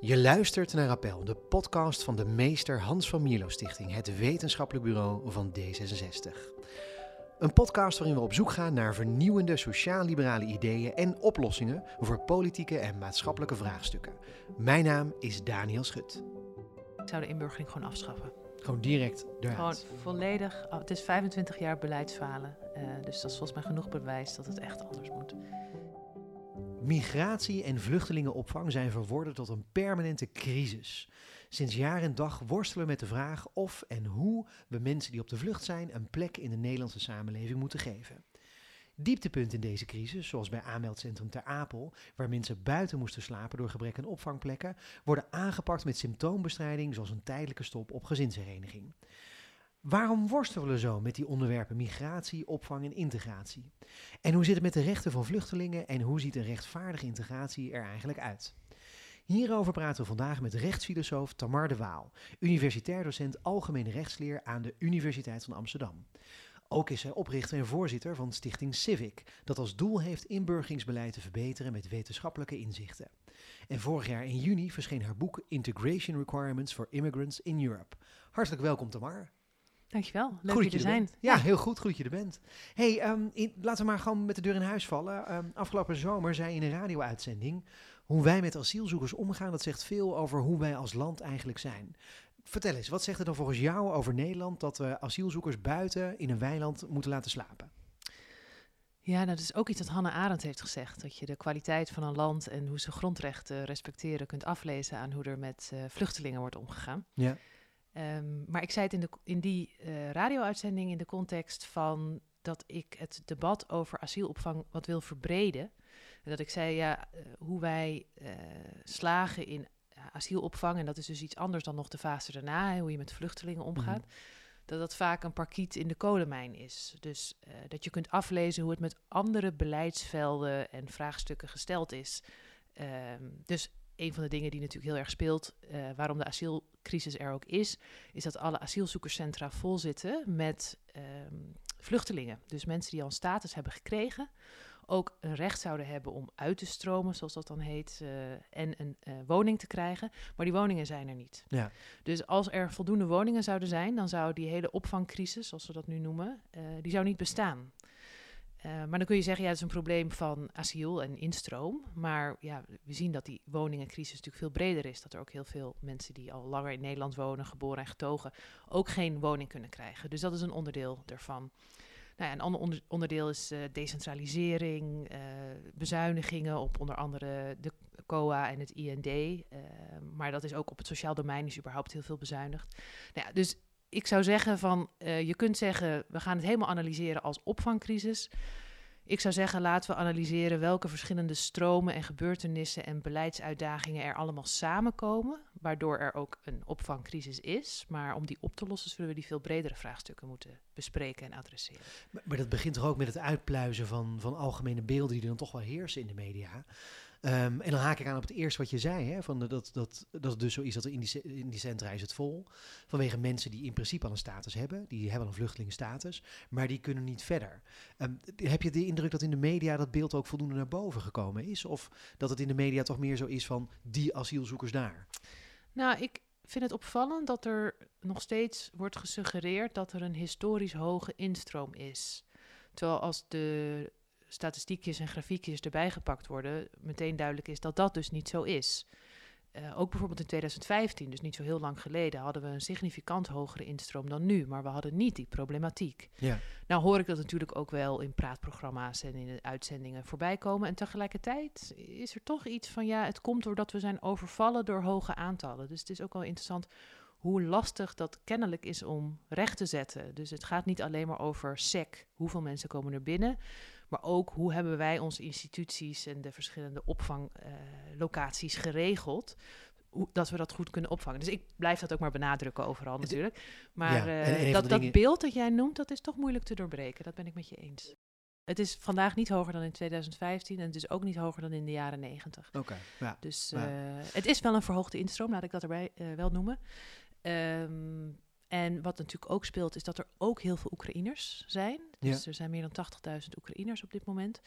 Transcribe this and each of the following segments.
Je luistert naar Appel, de podcast van de meester Hans van Mierlo Stichting, het wetenschappelijk bureau van D66. Een podcast waarin we op zoek gaan naar vernieuwende sociaal-liberale ideeën en oplossingen voor politieke en maatschappelijke vraagstukken. Mijn naam is Daniel Schut. Ik zou de inburgering gewoon afschaffen. Gewoon direct eruit. Gewoon volledig. oh, Het is 25 jaar beleidsfalen. eh, dus dat is volgens mij genoeg bewijs dat het echt anders moet. Migratie en vluchtelingenopvang zijn verworden tot een permanente crisis. Sinds jaar en dag worstelen we met de vraag of en hoe we mensen die op de vlucht zijn een plek in de Nederlandse samenleving moeten geven. Dieptepunt in deze crisis, zoals bij aanmeldcentrum Ter Apel, waar mensen buiten moesten slapen door gebrek aan opvangplekken, worden aangepakt met symptoombestrijding zoals een tijdelijke stop op gezinshereniging. Waarom worstelen we zo met die onderwerpen migratie, opvang en integratie? En hoe zit het met de rechten van vluchtelingen en hoe ziet een rechtvaardige integratie er eigenlijk uit? Hierover praten we vandaag met rechtsfilosoof Tamar de Waal, universitair docent algemene rechtsleer aan de Universiteit van Amsterdam. Ook is zij oprichter en voorzitter van Stichting Civic, dat als doel heeft inburgeringsbeleid te verbeteren met wetenschappelijke inzichten. En vorig jaar in juni verscheen haar boek Integration Requirements for Immigrants in Europe. Hartelijk welkom Tamar. Dankjewel. Leuk Goed je dat er je zijn. bent. Ja, heel goed. Goed dat je er bent. hey, ehm, in- laten we maar gewoon met de deur in huis vallen. Ehm, afgelopen zomer zei je in een radio-uitzending... hoe wij met asielzoekers omgaan, dat zegt veel over hoe wij als land eigenlijk zijn. Vertel eens, wat zegt het dan volgens jou over Nederland... dat we asielzoekers buiten in een weiland moeten laten slapen? Ja, dat is ook iets dat Hannah Arendt heeft gezegd. Dat je de kwaliteit van een land en hoe ze grondrechten respecteren kunt aflezen aan hoe er met eh, vluchtelingen wordt omgegaan. Ja. Ehm, maar ik zei het in, de, in die eh, radio-uitzending in de context van dat ik het debat over asielopvang wat wil verbreden. En dat ik zei, ja, eh, hoe wij eh, slagen in asielopvang, en dat is dus iets anders dan nog de fase daarna, hè, hoe je met vluchtelingen omgaat, dat dat vaak een parkiet in de kolenmijn is. Dus dat je kunt aflezen hoe het met andere beleidsvelden en vraagstukken gesteld is. Ehm, dus een van de dingen die natuurlijk heel erg speelt, eh, waarom de asielcrisis er ook is, is dat alle asielzoekerscentra vol zitten met ehm, vluchtelingen. Dus mensen die al een status hebben gekregen, ook een recht zouden hebben om uit te stromen, zoals dat dan heet, eh, en een eh, woning te krijgen. Maar die woningen zijn er niet. Ja. Dus als er voldoende woningen zouden zijn, dan zou die hele opvangcrisis, zoals we dat nu noemen, die zou niet bestaan. Eh, maar dan kun je zeggen, ja, het is een probleem van asiel en instroom. Maar ja, we zien dat die woningencrisis natuurlijk veel breder is. Dat er ook heel veel mensen die al langer in Nederland wonen, geboren en getogen, ook geen woning kunnen krijgen. Dus dat is een onderdeel daarvan. Nou ja, een ander onder- onderdeel is eh, decentralisering, eh, bezuinigingen op onder andere de COA en het IND. maar dat is ook op het sociaal domein is überhaupt heel veel bezuinigd. Nou ja, dus ik zou zeggen van, eh, je kunt zeggen, we gaan het helemaal analyseren als opvangcrisis. Ik zou zeggen, laten we analyseren welke verschillende stromen en gebeurtenissen en beleidsuitdagingen er allemaal samenkomen, waardoor er ook een opvangcrisis is. Maar om die op te lossen zullen we die veel bredere vraagstukken moeten bespreken en adresseren. Maar, maar dat begint toch ook met het uitpluizen van, van algemene beelden die dan toch wel heersen in de media. Ehm, en dan haak ik aan op het eerste wat je zei, hè, van dat, dat, dat het dus zo is dat in die, in die centra is het vol. Vanwege mensen die in principe al een status hebben, die hebben al een vluchtelingenstatus, maar die kunnen niet verder. Ehm, heb je de indruk dat in de media dat beeld ook voldoende naar boven gekomen is? Of dat het in de media toch meer zo is van die asielzoekers daar? Nou, ik vind het opvallend dat er nog steeds wordt gesuggereerd dat er een historisch hoge instroom is. Terwijl als de statistiekjes en grafiekjes erbij gepakt worden, meteen duidelijk is dat dat dus niet zo is. Eh, ook bijvoorbeeld in 2015, dus niet zo heel lang geleden, hadden we een significant hogere instroom dan nu, maar we hadden niet die problematiek. Ja. Nou hoor ik dat natuurlijk ook wel in praatprogramma's en in de uitzendingen voorbij komen. En tegelijkertijd is er toch iets van, ja, het komt doordat we zijn overvallen door hoge aantallen. Dus het is ook wel interessant hoe lastig dat kennelijk is om recht te zetten. Dus het gaat niet alleen maar over sec, hoeveel mensen komen er binnen, maar ook hoe hebben wij onze instituties en de verschillende opvanglocaties geregeld. Hoe, dat we dat goed kunnen opvangen. Dus ik blijf dat ook maar benadrukken overal natuurlijk. Maar Ja, eh, dat, dat dingen- beeld dat jij noemt, dat is toch moeilijk te doorbreken. Dat ben ik met je eens. Het is vandaag niet hoger dan in 2015 en het is ook niet hoger dan in de jaren 90. Oké, ja. Dus Ja. eh, het is wel een verhoogde instroom, laat ik dat erbij eh, wel noemen. Ehm, en wat natuurlijk ook speelt, is dat er ook heel veel Oekraïners zijn. Dus er zijn meer dan 80.000 Oekraïners op dit moment.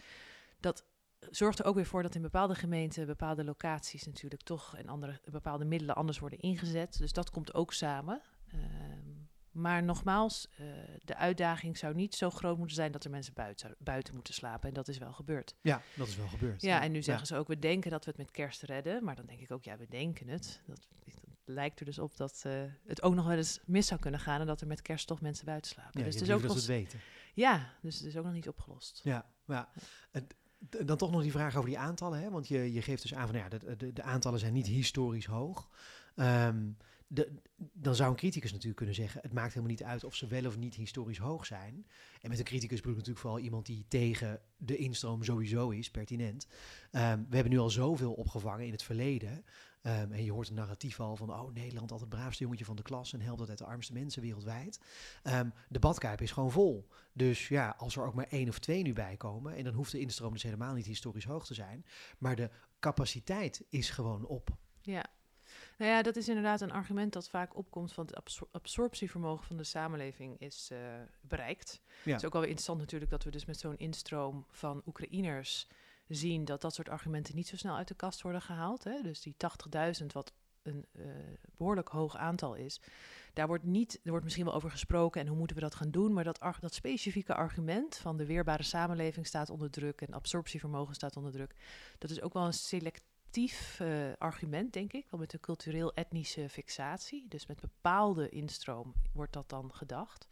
Dat zorgt er ook weer voor dat in bepaalde gemeenten, bepaalde locaties natuurlijk toch en andere bepaalde middelen anders worden ingezet. Dus dat komt ook samen. Ehm, maar nogmaals, uh, de uitdaging zou niet zo groot moeten zijn dat er mensen buiten, buiten moeten slapen. En dat is wel gebeurd. Ja, dat is wel gebeurd. Ja, en nu zeggen ze ook, we denken dat we het met kerst redden. Maar dan denk ik ook, ja, we denken het. Dat, lijkt er dus op dat uh, het ook nog wel eens mis zou kunnen gaan. En dat er met kerst toch mensen buiten slapen. Ja, dus het is ook dat weten. Ja, dus het is ook nog niet opgelost. Ja, ja. Het, dan toch nog die vraag over die aantallen. Hè? Want je, je geeft dus aan van ja, de, de, de aantallen zijn niet historisch hoog. Um, de, dan zou een criticus natuurlijk kunnen zeggen: het maakt helemaal niet uit of ze wel of niet historisch hoog zijn. En met een criticus bedoel ik natuurlijk vooral iemand die tegen de instroom sowieso is, pertinent. Um, we hebben nu al zoveel opgevangen in het verleden. Um, en je hoort een narratief al van: oh, Nederland, altijd het braafste jongetje van de klas en helpt altijd de armste mensen wereldwijd. Um, de badkuip is gewoon vol. Dus ja, als er ook maar één of twee nu bij komen, en dan hoeft de instroom dus helemaal niet historisch hoog te zijn. Maar de capaciteit is gewoon op. Ja, nou ja, dat is inderdaad een argument dat vaak opkomt van het absor absorptievermogen van de samenleving is uh, bereikt. Ja. Het is ook wel weer interessant natuurlijk dat we dus met zo'n instroom van Oekraïners zien dat dat soort argumenten niet zo snel uit de kast worden gehaald. Hè? Dus die 80.000, wat een uh, behoorlijk hoog aantal is, daar wordt niet, er wordt misschien wel over gesproken en hoe moeten we dat gaan doen, maar dat, dat specifieke argument van de weerbare samenleving staat onder druk en absorptievermogen staat onder druk, dat is ook wel een select uh, argument, denk ik, wel met een cultureel-etnische fixatie. Dus met bepaalde instroom wordt dat dan gedacht.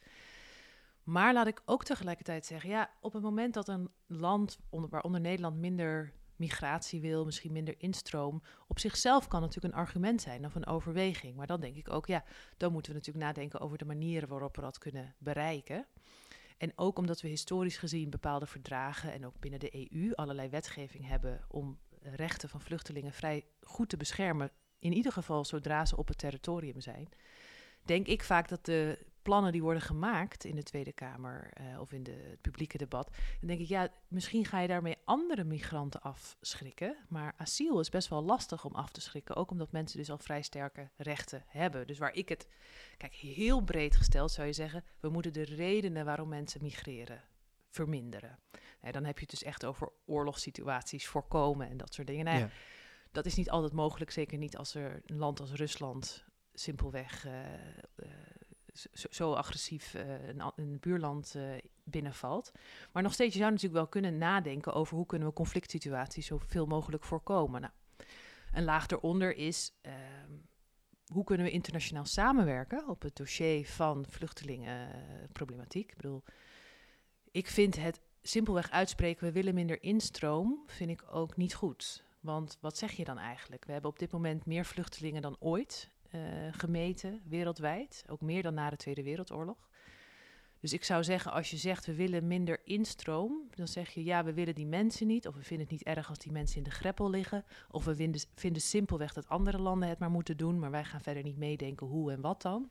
Maar laat ik ook tegelijkertijd zeggen, ja, op het moment dat een land, onder, waaronder Nederland minder migratie wil, misschien minder instroom, op zichzelf kan natuurlijk een argument zijn of een overweging. Maar dan denk ik ook, ja, dan moeten we natuurlijk nadenken over de manieren waarop we dat kunnen bereiken. En ook omdat we historisch gezien bepaalde verdragen en ook binnen de EU allerlei wetgeving hebben om rechten van vluchtelingen vrij goed te beschermen. In ieder geval zodra ze op het territorium zijn. Denk ik vaak dat de plannen die worden gemaakt in de Tweede Kamer uh, of in de, het publieke debat. Dan denk ik, ja, misschien ga je daarmee andere migranten afschrikken. Maar asiel is best wel lastig om af te schrikken. Ook omdat mensen dus al vrij sterke rechten hebben. Dus waar ik het, kijk, heel breed gesteld zou je zeggen, we moeten de redenen waarom mensen migreren verminderen. Nee, dan heb je het dus echt over oorlogssituaties voorkomen en dat soort dingen. Nou, ja. Dat is niet altijd mogelijk, zeker niet als er een land als Rusland simpelweg uh, uh, zo, agressief uh, een, een, buurland binnenvalt. Maar nog steeds, je zou natuurlijk wel kunnen nadenken over hoe kunnen we conflict situaties zoveel mogelijk voorkomen. Nou, een laag eronder is ehm, hoe kunnen we internationaal samenwerken op het dossier van vluchtelingenproblematiek. Ik bedoel, ik vind het simpelweg uitspreken, we willen minder instroom, vind ik ook niet goed. Want wat zeg je dan eigenlijk? We hebben op dit moment meer vluchtelingen dan ooit uh, gemeten wereldwijd. Ook meer dan na de Tweede Wereldoorlog. Dus ik zou zeggen, als je zegt we willen minder instroom, dan zeg je ja, we willen die mensen niet. Of we vinden het niet erg als die mensen in de greppel liggen. Of we vinden, vinden simpelweg dat andere landen het maar moeten doen, maar wij gaan verder niet meedenken hoe en wat dan.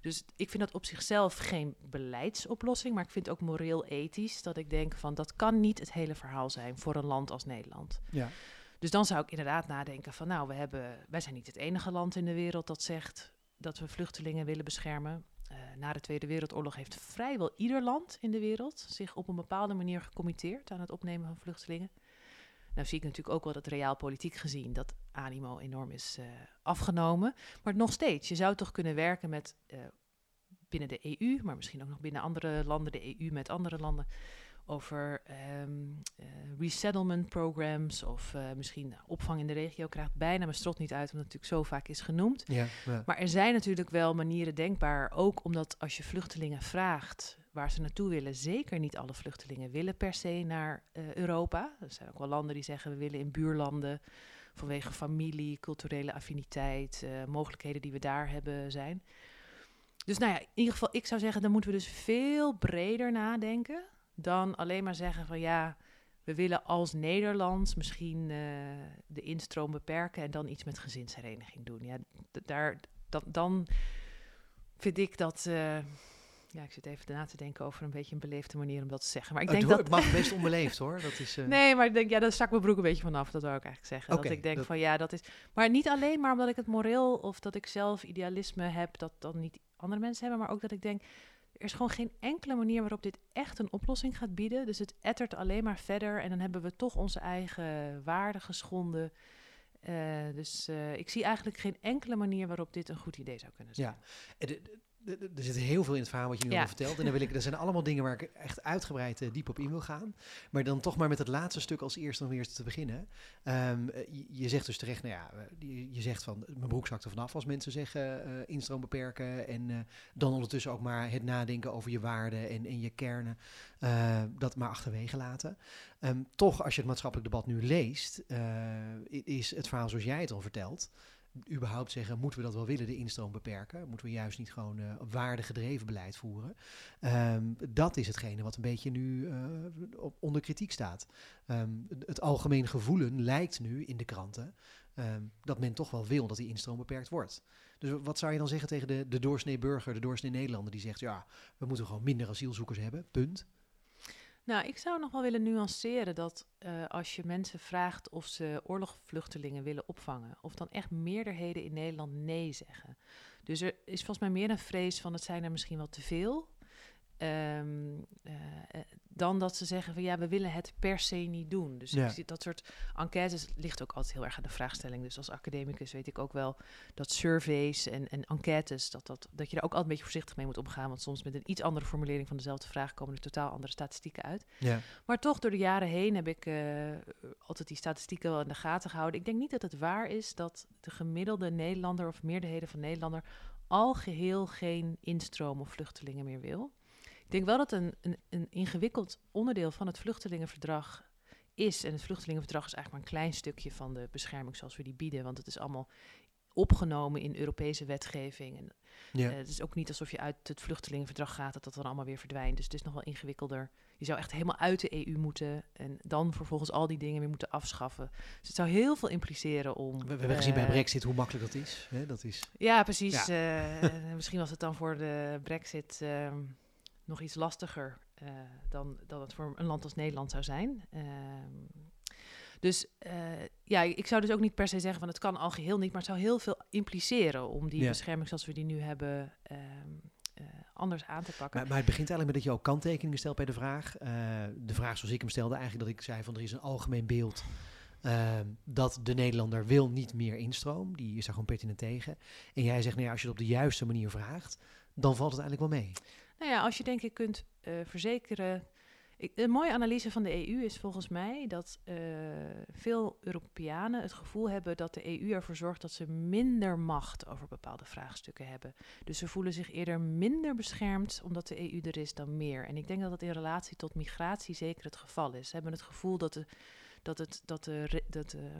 Dus ik vind dat op zichzelf geen beleidsoplossing, maar ik vind het ook moreel ethisch dat ik denk van dat kan niet het hele verhaal zijn voor een land als Nederland. Ja. Dus dan zou ik inderdaad nadenken van nou, we hebben, wij zijn niet het enige land in de wereld dat zegt dat we vluchtelingen willen beschermen. Uh, na de Tweede Wereldoorlog heeft vrijwel ieder land in de wereld zich op een bepaalde manier gecommitteerd aan het opnemen van vluchtelingen. Nou zie ik natuurlijk ook wel dat realpolitiek gezien dat animo enorm is uh, afgenomen. Maar nog steeds, je zou toch kunnen werken met uh, binnen de EU, maar misschien ook nog binnen andere landen, de EU met andere landen, over um, uh, resettlement programs of misschien opvang in de regio. Krijgt bijna mijn strot niet uit, omdat het natuurlijk zo vaak is genoemd. Ja, ja. Maar er zijn natuurlijk wel manieren denkbaar, ook omdat als je vluchtelingen vraagt waar ze naartoe willen. Zeker niet alle vluchtelingen willen per se naar uh, Europa. Er zijn ook wel landen die zeggen we willen in buurlanden vanwege familie, culturele affiniteit, mogelijkheden die we daar hebben zijn. Dus nou ja, in ieder geval, ik zou zeggen, dan moeten we dus veel breder nadenken dan alleen maar zeggen van ja, we willen als Nederland misschien uh, de instroom beperken en dan iets met gezinshereniging doen. Ja, daar, dan, dan vind ik dat. Uh, ja, ik zit even na te denken over een beetje een beleefde manier om dat te zeggen. Maar ik denk het, dat... het mag best onbeleefd hoor. Dat is, uh... Nee, maar ik denk, ja, dat stak mijn broek een beetje vanaf. Dat wil ik eigenlijk zeggen. Okay, dat ik denk dat... van, ja, dat is... Maar niet alleen maar omdat ik het moreel of dat ik zelf idealisme heb, dat dan niet andere mensen hebben. Maar ook dat ik denk, er is gewoon geen enkele manier waarop dit echt een oplossing gaat bieden. Dus het ettert alleen maar verder en dan hebben we toch onze eigen waarden geschonden. Uh, dus uh, ik zie eigenlijk geen enkele manier waarop dit een goed idee zou kunnen zijn. Ja, er zit heel veel in het verhaal wat je nu ja. al vertelt. En dan wil ik, er zijn allemaal dingen waar ik echt uitgebreid uh, diep op in wil gaan. Maar dan toch maar met het laatste stuk als eerste om eerst te beginnen. Um, je, je, zegt dus terecht, nou ja, je, je, zegt van mijn broek zakt er vanaf als mensen zeggen uh, instroom beperken. En uh, dan ondertussen ook maar het nadenken over je waarden en, en je kernen. dat maar achterwege laten. Um, toch, als je het maatschappelijk debat nu leest, is het verhaal zoals jij het al vertelt überhaupt zeggen, moeten we dat wel willen, de instroom beperken? Moeten we juist niet gewoon uh, waardegedreven beleid voeren? Um, dat is hetgene wat een beetje nu uh, op, onder kritiek staat. Um, het algemeen gevoelen lijkt nu in de kranten um, dat men toch wel wil dat die instroom beperkt wordt. Dus wat zou je dan zeggen tegen de, de doorsnee burger, de doorsnee Nederlander, die zegt, ja, we moeten gewoon minder asielzoekers hebben, punt? Nou, ik zou nog wel willen nuanceren dat uh, als je mensen vraagt of ze oorlogsvluchtelingen willen opvangen, of dan echt meerderheden in Nederland nee zeggen. Dus er is volgens mij meer een vrees van het zijn er misschien wel te veel. Uh, dan dat ze zeggen van ja, we willen het per se niet doen. Dus ja. dat soort enquêtes ligt ook altijd heel erg aan de vraagstelling. Dus als academicus weet ik ook wel dat surveys en, en enquêtes, dat, dat, dat je daar ook altijd een beetje voorzichtig mee moet omgaan. Want soms met een iets andere formulering van dezelfde vraag komen er totaal andere statistieken uit. Ja. Maar toch, door de jaren heen heb ik uh, altijd die statistieken wel in de gaten gehouden. Ik denk niet dat het waar is dat de gemiddelde Nederlander of meerderheden van Nederlander al geheel geen instroom of vluchtelingen meer wil. Ik denk wel dat een, een, een ingewikkeld onderdeel van het vluchtelingenverdrag is. En het vluchtelingenverdrag is eigenlijk maar een klein stukje van de bescherming zoals we die bieden. Want het is allemaal opgenomen in Europese wetgeving. En, ja. uh, het is ook niet alsof je uit het vluchtelingenverdrag gaat, dat dat dan allemaal weer verdwijnt. Dus het is nog wel ingewikkelder. Je zou echt helemaal uit de EU moeten en dan vervolgens al die dingen weer moeten afschaffen. Dus het zou heel veel impliceren om... We, we hebben uh, gezien bij Brexit hoe makkelijk dat is. Hè? Dat is... Ja, precies. Ja. Uh, misschien was het dan voor de Brexit ehm, nog iets lastiger uh, dan, dan het voor een land als Nederland zou zijn. Uh, dus uh, ja, ik zou dus ook niet per se zeggen van het kan al geheel niet, maar het zou heel veel impliceren om die ja. bescherming zoals we die nu hebben ehm, anders aan te pakken. Maar, maar, het begint eigenlijk met dat je ook kanttekeningen stelt bij de vraag. de vraag zoals ik hem stelde, eigenlijk dat ik zei van er is een algemeen beeld uh, dat de Nederlander wil niet meer instroom. Die is daar gewoon pertinent tegen. En jij zegt, nou ja, als je het op de juiste manier vraagt, dan valt het eigenlijk wel mee. Nou ja, als je denk ik kunt uh, verzekeren. Een mooie analyse van de EU is volgens mij dat uh, veel Europeanen het gevoel hebben dat de EU ervoor zorgt dat ze minder macht over bepaalde vraagstukken hebben. Dus ze voelen zich eerder minder beschermd omdat de EU er is dan meer. En ik denk dat dat in relatie tot migratie zeker het geval is. Ze hebben het gevoel dat, de, dat, het, dat, de, dat de,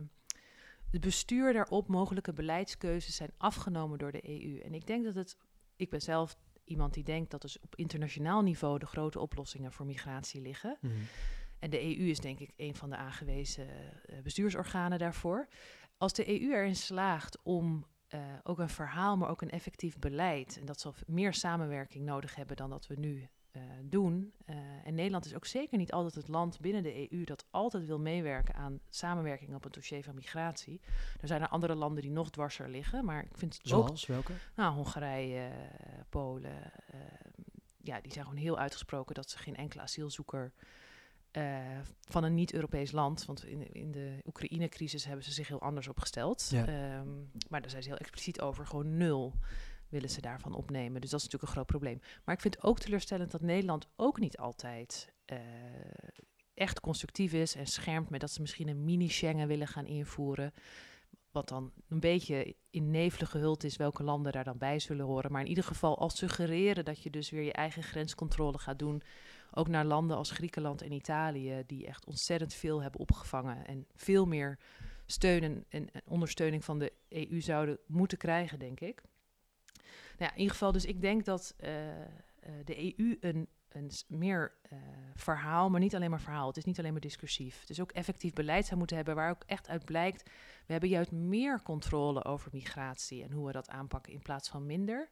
het bestuur daarop mogelijke beleidskeuzes zijn afgenomen door de EU. En ik denk dat het. Ik ben zelf iemand die denkt dat dus op internationaal niveau de grote oplossingen voor migratie liggen. Mm -hmm. En de EU is denk ik een van de aangewezen uh, bestuursorganen daarvoor. Als de EU erin slaagt om uh, ook een verhaal, maar ook een effectief beleid, en dat zal meer samenwerking nodig hebben dan dat we nu uh, doen. en Nederland is ook zeker niet altijd het land binnen de EU dat altijd wil meewerken aan samenwerking op het dossier van migratie. Er zijn er andere landen die nog dwarser liggen, maar ik vind het Zoals, ook... welke? Nou, Hongarije, Polen, uh, ja, die zijn gewoon heel uitgesproken dat ze geen enkele asielzoeker uh, van een niet-Europees land, want in, in de Oekraïne-crisis hebben ze zich heel anders opgesteld. Ja. Um, maar daar zijn ze heel expliciet over, gewoon nul willen ze daarvan opnemen. Dus dat is natuurlijk een groot probleem. Maar ik vind het ook teleurstellend dat Nederland ook niet altijd uh, echt constructief is en schermt met dat ze misschien een mini-Schengen willen gaan invoeren wat dan een beetje in nevelen gehuld is welke landen daar dan bij zullen horen. Maar in ieder geval al suggereren dat je dus weer je eigen grenscontrole gaat doen. Ook naar landen als Griekenland en Italië, die echt ontzettend veel hebben opgevangen. En veel meer steun en, en ondersteuning van de EU zouden moeten krijgen, denk ik. Nou ja, in ieder geval, dus ik denk dat uh, de EU een een meer uh, verhaal, maar niet alleen maar verhaal. Het is niet alleen maar discursief. Het is ook effectief beleid zou moeten hebben, waar ook echt uit blijkt, we hebben juist meer controle over migratie en hoe we dat aanpakken in plaats van minder.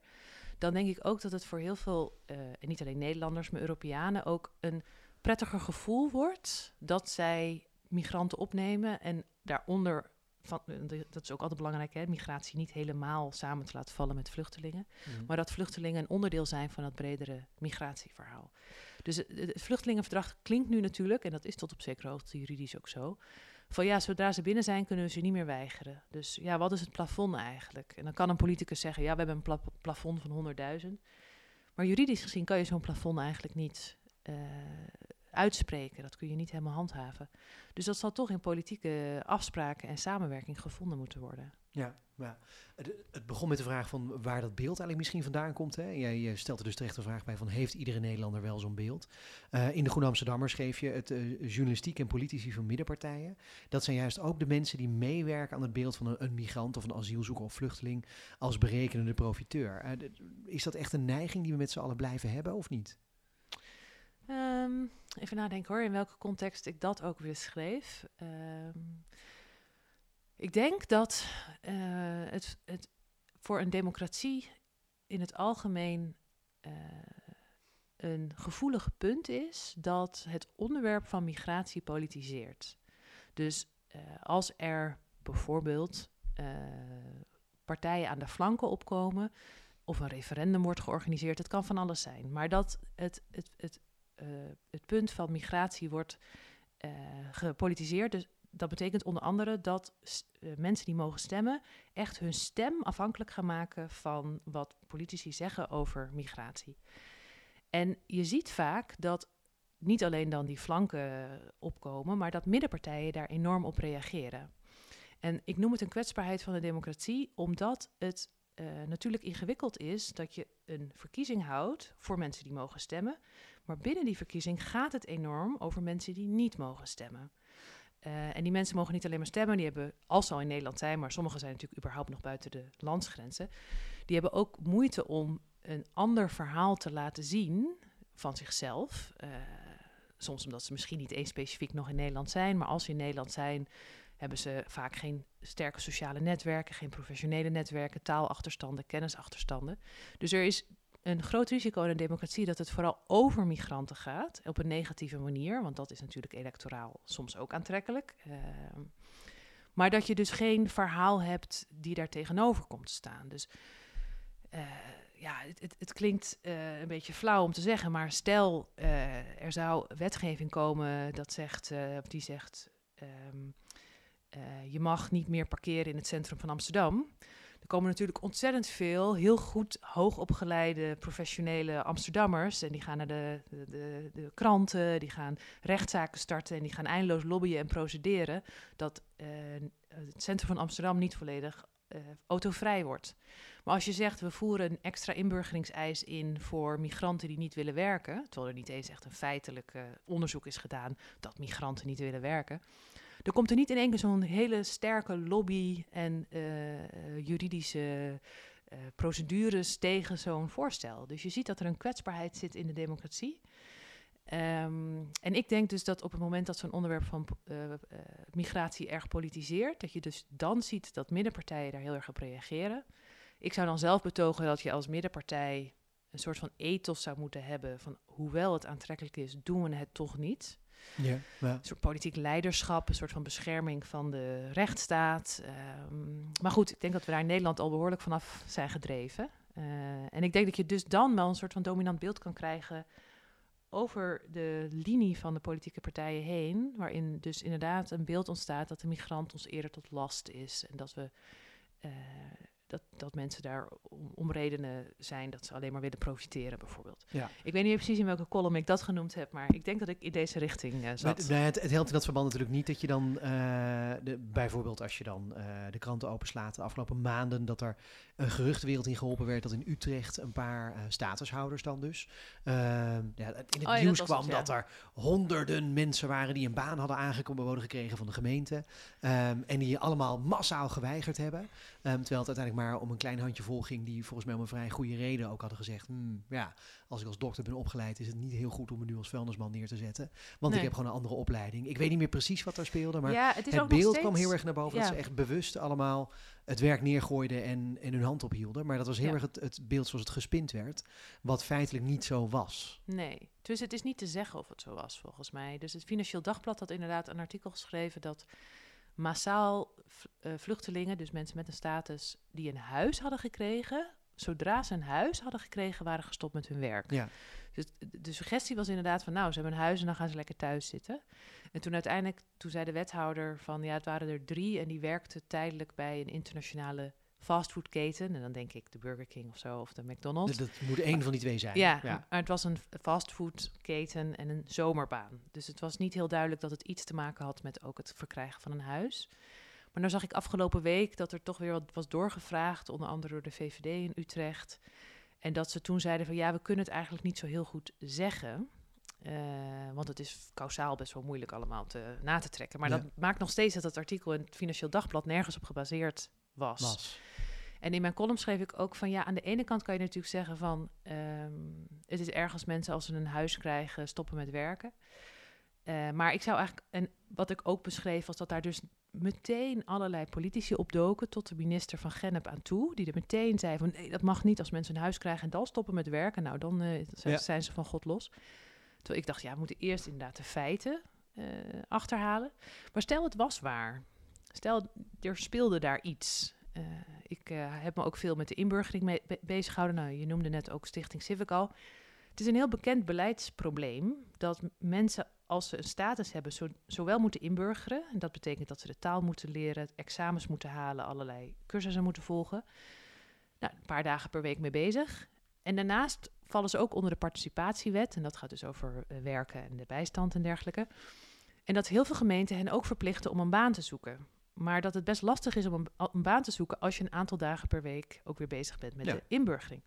Dan denk ik ook dat het voor heel veel, en niet alleen Nederlanders, maar Europeanen ook een prettiger gevoel wordt dat zij migranten opnemen en daaronder van, dat is ook altijd belangrijk, hè, migratie niet helemaal samen te laten vallen met vluchtelingen. Mhm. Maar dat vluchtelingen een onderdeel zijn van het bredere migratieverhaal. Dus het, het vluchtelingenverdrag klinkt nu natuurlijk, en dat is tot op zekere hoogte juridisch ook zo, van ja, zodra ze binnen zijn, kunnen we ze niet meer weigeren. Dus ja, wat is het plafond eigenlijk? En dan kan een politicus zeggen, ja, we hebben een pla plafond van 100.000. Maar juridisch gezien kan je zo'n plafond eigenlijk niet uh, uitspreken. Dat kun je niet helemaal handhaven. Dus dat zal toch in politieke afspraken en samenwerking gevonden moeten worden. Ja, ja. Het, het, begon met de vraag van waar dat beeld eigenlijk misschien vandaan komt. Hè? Jij, stelt er dus terecht de vraag bij van heeft iedere Nederlander wel zo'n beeld? Uh, in de Groene Amsterdammer schreef je het uh, journalistiek en politici van middenpartijen. Dat zijn juist ook de mensen die meewerken aan het beeld van een, een migrant of een asielzoeker of vluchteling als berekenende profiteur. Uh, is dat echt een neiging die we met z'n allen blijven hebben of niet? Um, even nadenken hoor, in welke context ik dat ook weer schreef. Um, ik denk dat uh, het, het voor een democratie in het algemeen uh, een gevoelig punt is dat het onderwerp van migratie politiseert. Dus uh, als er bijvoorbeeld partijen aan de flanken opkomen of een referendum wordt georganiseerd, het kan van alles zijn, maar dat het, het, het het punt van migratie wordt uh, gepolitiseerd. Dus dat betekent onder andere dat uh, mensen die mogen stemmen echt hun stem afhankelijk gaan maken van wat politici zeggen over migratie. En je ziet vaak dat niet alleen dan die flanken opkomen, maar dat middenpartijen daar enorm op reageren. En ik noem het een kwetsbaarheid van de democratie, omdat het natuurlijk ingewikkeld is dat je een verkiezing houdt voor mensen die mogen stemmen. Maar binnen die verkiezing gaat het enorm over mensen die niet mogen stemmen. Uh, en die mensen mogen niet alleen maar stemmen, die hebben, als ze al in Nederland zijn, maar sommigen zijn natuurlijk überhaupt nog buiten de landsgrenzen, die hebben ook moeite om een ander verhaal te laten zien van zichzelf. Uh, soms omdat ze misschien niet eens specifiek nog in Nederland zijn, maar als ze in Nederland zijn, hebben ze vaak geen sterke sociale netwerken, geen professionele netwerken, taalachterstanden, kennisachterstanden. Dus er is een groot risico in een democratie dat het vooral over migranten gaat, op een negatieve manier, want dat is natuurlijk electoraal soms ook aantrekkelijk. Uh, maar dat je dus geen verhaal hebt die daar tegenover komt te staan. Dus uh, ja, het, het, het klinkt uh, een beetje flauw om te zeggen, maar stel er zou wetgeving komen dat zegt, of die zegt, um, je mag niet meer parkeren in het centrum van Amsterdam. Er komen natuurlijk ontzettend veel heel goed hoogopgeleide professionele Amsterdammers. En die gaan naar de, de, de, kranten, die gaan rechtszaken starten en die gaan eindeloos lobbyen en procederen dat uh, het centrum van Amsterdam niet volledig uh, autovrij wordt. Maar als je zegt we voeren een extra inburgeringseis in voor migranten die niet willen werken, terwijl er niet eens echt een feitelijk uh, onderzoek is gedaan dat migranten niet willen werken er komt er niet in één keer zo'n hele sterke lobby en uh, juridische uh, procedures tegen zo'n voorstel. Dus je ziet dat er een kwetsbaarheid zit in de democratie. Um, en ik denk dus dat op het moment dat zo'n onderwerp van uh, migratie erg politiseert, dat je dus dan ziet dat middenpartijen daar heel erg op reageren. Ik zou dan zelf betogen dat je als middenpartij een soort van ethos zou moeten hebben van hoewel het aantrekkelijk is, doen we het toch niet. Ja. Een soort politiek leiderschap, een soort van bescherming van de rechtsstaat. Um, maar goed, ik denk dat we daar in Nederland al behoorlijk vanaf zijn gedreven. Uh, en ik denk dat je dus dan wel een soort van dominant beeld kan krijgen over de linie van de politieke partijen heen, waarin dus inderdaad een beeld ontstaat dat de migrant ons eerder tot last is en dat we uh, dat, dat mensen daar om, om, redenen zijn dat ze alleen maar willen profiteren, bijvoorbeeld. Ja. Ik weet niet precies in welke column ik dat genoemd heb, maar ik denk dat ik in deze richting uh, zat. Het, nee, het, het, helpt in dat verband natuurlijk niet dat je dan, uh, de, bijvoorbeeld als je dan uh, de kranten openslaat de afgelopen maanden, dat er een geruchtwereld in geholpen werd dat in Utrecht een paar statushouders dan dus, ja, in het oh, ja, nieuws dat kwam het, ja. dat er honderden mensen waren die een baan hadden aangeboden gekregen van de gemeente um, en die allemaal massaal geweigerd hebben, terwijl het uiteindelijk maar om een klein handje vol ging die volgens mij om een vrij goede reden ook hadden gezegd, hmm, ja, als ik als dokter ben opgeleid is het niet heel goed om me nu als vuilnisman neer te zetten, want Nee. ik heb gewoon een andere opleiding. Ik weet niet meer precies wat daar speelde, maar ja, het beeld steeds, kwam heel erg naar boven ja. dat ze echt bewust allemaal het werk neergooiden en, en hun hand ophielden. Maar dat was heel Ja. erg het, het beeld zoals het gespind werd, wat feitelijk niet zo was. Nee, dus het is niet te zeggen of het zo was, volgens mij. Dus het Financieel Dagblad had inderdaad een artikel geschreven dat massaal vluchtelingen, dus mensen met een status, die een huis hadden gekregen, zodra ze een huis hadden gekregen, waren gestopt met hun werk. Ja. Dus de suggestie was inderdaad van, nou, ze hebben een huis en dan gaan ze lekker thuis zitten. En toen uiteindelijk, toen zei de wethouder van, ja, het waren er drie en die werkte tijdelijk bij een internationale fastfoodketen. En dan denk ik de Burger King of zo, of de McDonald's. Dat, dat moet één van die twee zijn. Ja, maar het was een fastfoodketen en een zomerbaan. Dus het was niet heel duidelijk dat het iets te maken had met ook het verkrijgen van een huis. Maar dan zag ik afgelopen week dat er toch weer wat was doorgevraagd, onder andere door de VVD in Utrecht. En dat ze toen zeiden van ja, we kunnen het eigenlijk niet zo heel goed zeggen. Uh, want het is kausaal best wel moeilijk allemaal te, na te trekken. Maar Ja. dat maakt nog steeds dat het artikel in het Financieel Dagblad nergens op gebaseerd was. Was. En in mijn column schreef ik ook van ja, aan de ene kant kan je natuurlijk zeggen van ehm, het is erg als mensen als ze een huis krijgen stoppen met werken. Eh, maar ik zou eigenlijk, en wat ik ook beschreef, was dat daar dus meteen allerlei politici opdoken tot de minister van Gennep aan toe, die er meteen zei van nee, dat mag niet als mensen een huis krijgen en dan stoppen met werken. Nou, dan eh, zijn, Ja. zijn ze van God los. Terwijl ik dacht, ja, we moeten eerst inderdaad de feiten eh, achterhalen. Maar stel het was waar. Stel, er speelde daar iets. Eh, ik heb me ook veel met de inburgering mee be- bezig gehouden. Nou, je noemde net ook Stichting Civical. Het is een heel bekend beleidsprobleem dat mensen, als ze een status hebben, zo, zowel moeten inburgeren. En dat betekent dat ze de taal moeten leren, examens moeten halen, allerlei cursussen moeten volgen. Nou, een paar dagen per week mee bezig. En daarnaast vallen ze ook onder de participatiewet. En dat gaat dus over eh, werken en de bijstand en dergelijke. En dat heel veel gemeenten hen ook verplichten om een baan te zoeken. Maar dat het best lastig is om een, baan te zoeken als je een aantal dagen per week ook weer bezig bent met Ja. de inburgering.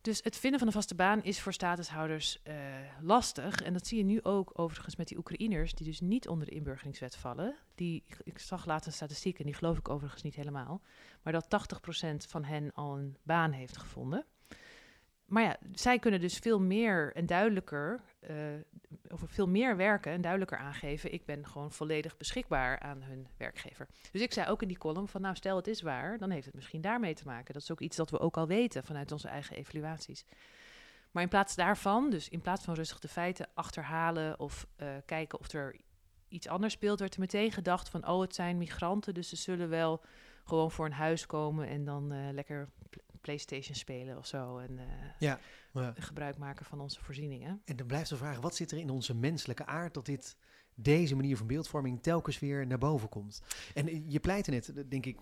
Dus het vinden van een vaste baan is voor statushouders eh, lastig. En dat zie je nu ook overigens met die Oekraïners, die dus niet onder de inburgeringswet vallen. Die, ik- zag later een statistiek, en die geloof ik overigens niet helemaal. Maar dat 80% van hen al een baan heeft gevonden. Maar ja, zij kunnen dus veel meer en duidelijker, eh, over veel meer werken en duidelijker aangeven. Ik ben gewoon volledig beschikbaar aan hun werkgever. Dus ik zei ook in die column van, nou stel het is waar, dan heeft het misschien daarmee te maken. Dat is ook iets dat we ook al weten vanuit onze eigen evaluaties. Maar in plaats daarvan, dus in plaats van rustig de feiten achterhalen of eh, kijken of er iets anders speelt, werd er meteen gedacht van, oh het zijn migranten, dus ze zullen wel gewoon voor een huis komen en dan eh, lekker PlayStation spelen of zo. En eh, Ja. gebruik maken van onze voorzieningen. En dan blijft de vraag, wat zit er in onze menselijke aard dat dit, deze manier van beeldvorming telkens weer naar boven komt? En eh, je pleitte net, denk ik,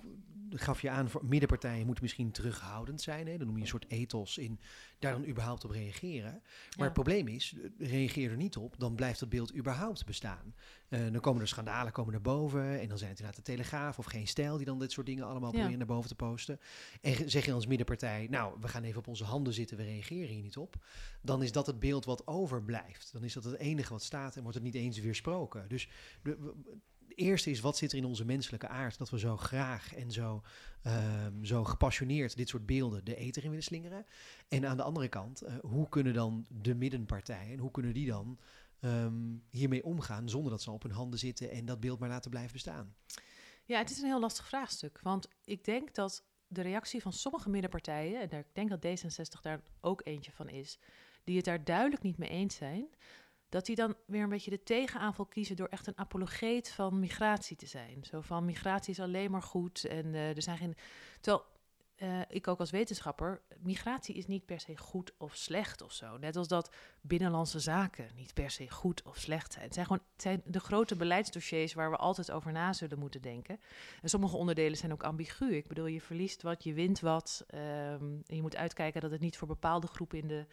gaf je aan, voor middenpartijen moeten misschien terughoudend zijn. Hè? Dan noem je een soort ethos in, daar dan überhaupt op reageren. Maar Ja. het probleem is, eh, reageer er niet op, dan blijft dat beeld überhaupt bestaan. Eh, dan komen er schandalen komen naar boven en dan zijn het inderdaad de Telegraaf of Geen Stijl die dan dit soort dingen allemaal Ja. proberen naar boven te posten. En zeg je als middenpartij, nou, we gaan even op onze handen zitten, we reageren hier niet op. Dan is dat het beeld wat overblijft. Dan is dat het enige wat staat en wordt het niet eens weersproken. Dus eerste is, wat zit er in onze menselijke aard dat we zo graag en zo, ehm, zo gepassioneerd dit soort beelden de eter in willen slingeren? En aan de andere kant, eh, hoe kunnen dan de middenpartijen, hoe kunnen die dan ehm, hiermee omgaan zonder dat ze op hun handen zitten en dat beeld maar laten blijven bestaan? Ja, het is een heel lastig vraagstuk. Want ik denk dat de reactie van sommige middenpartijen, en ik denk dat D66 daar ook eentje van is, die het daar duidelijk niet mee eens zijn, dat die dan weer een beetje de tegenaanval kiezen door echt een apologeet van migratie te zijn. Zo van migratie is alleen maar goed en eh, er zijn geen. Terwijl eh, ik ook als wetenschapper, migratie is niet per se goed of slecht of zo. Net als dat binnenlandse zaken niet per se goed of slecht zijn. Het zijn gewoon het zijn de grote beleidsdossiers waar we altijd over na zullen moeten denken. En sommige onderdelen zijn ook ambigu. Ik bedoel, je verliest wat, je wint wat. ehm, en je moet uitkijken dat het niet voor bepaalde groepen in de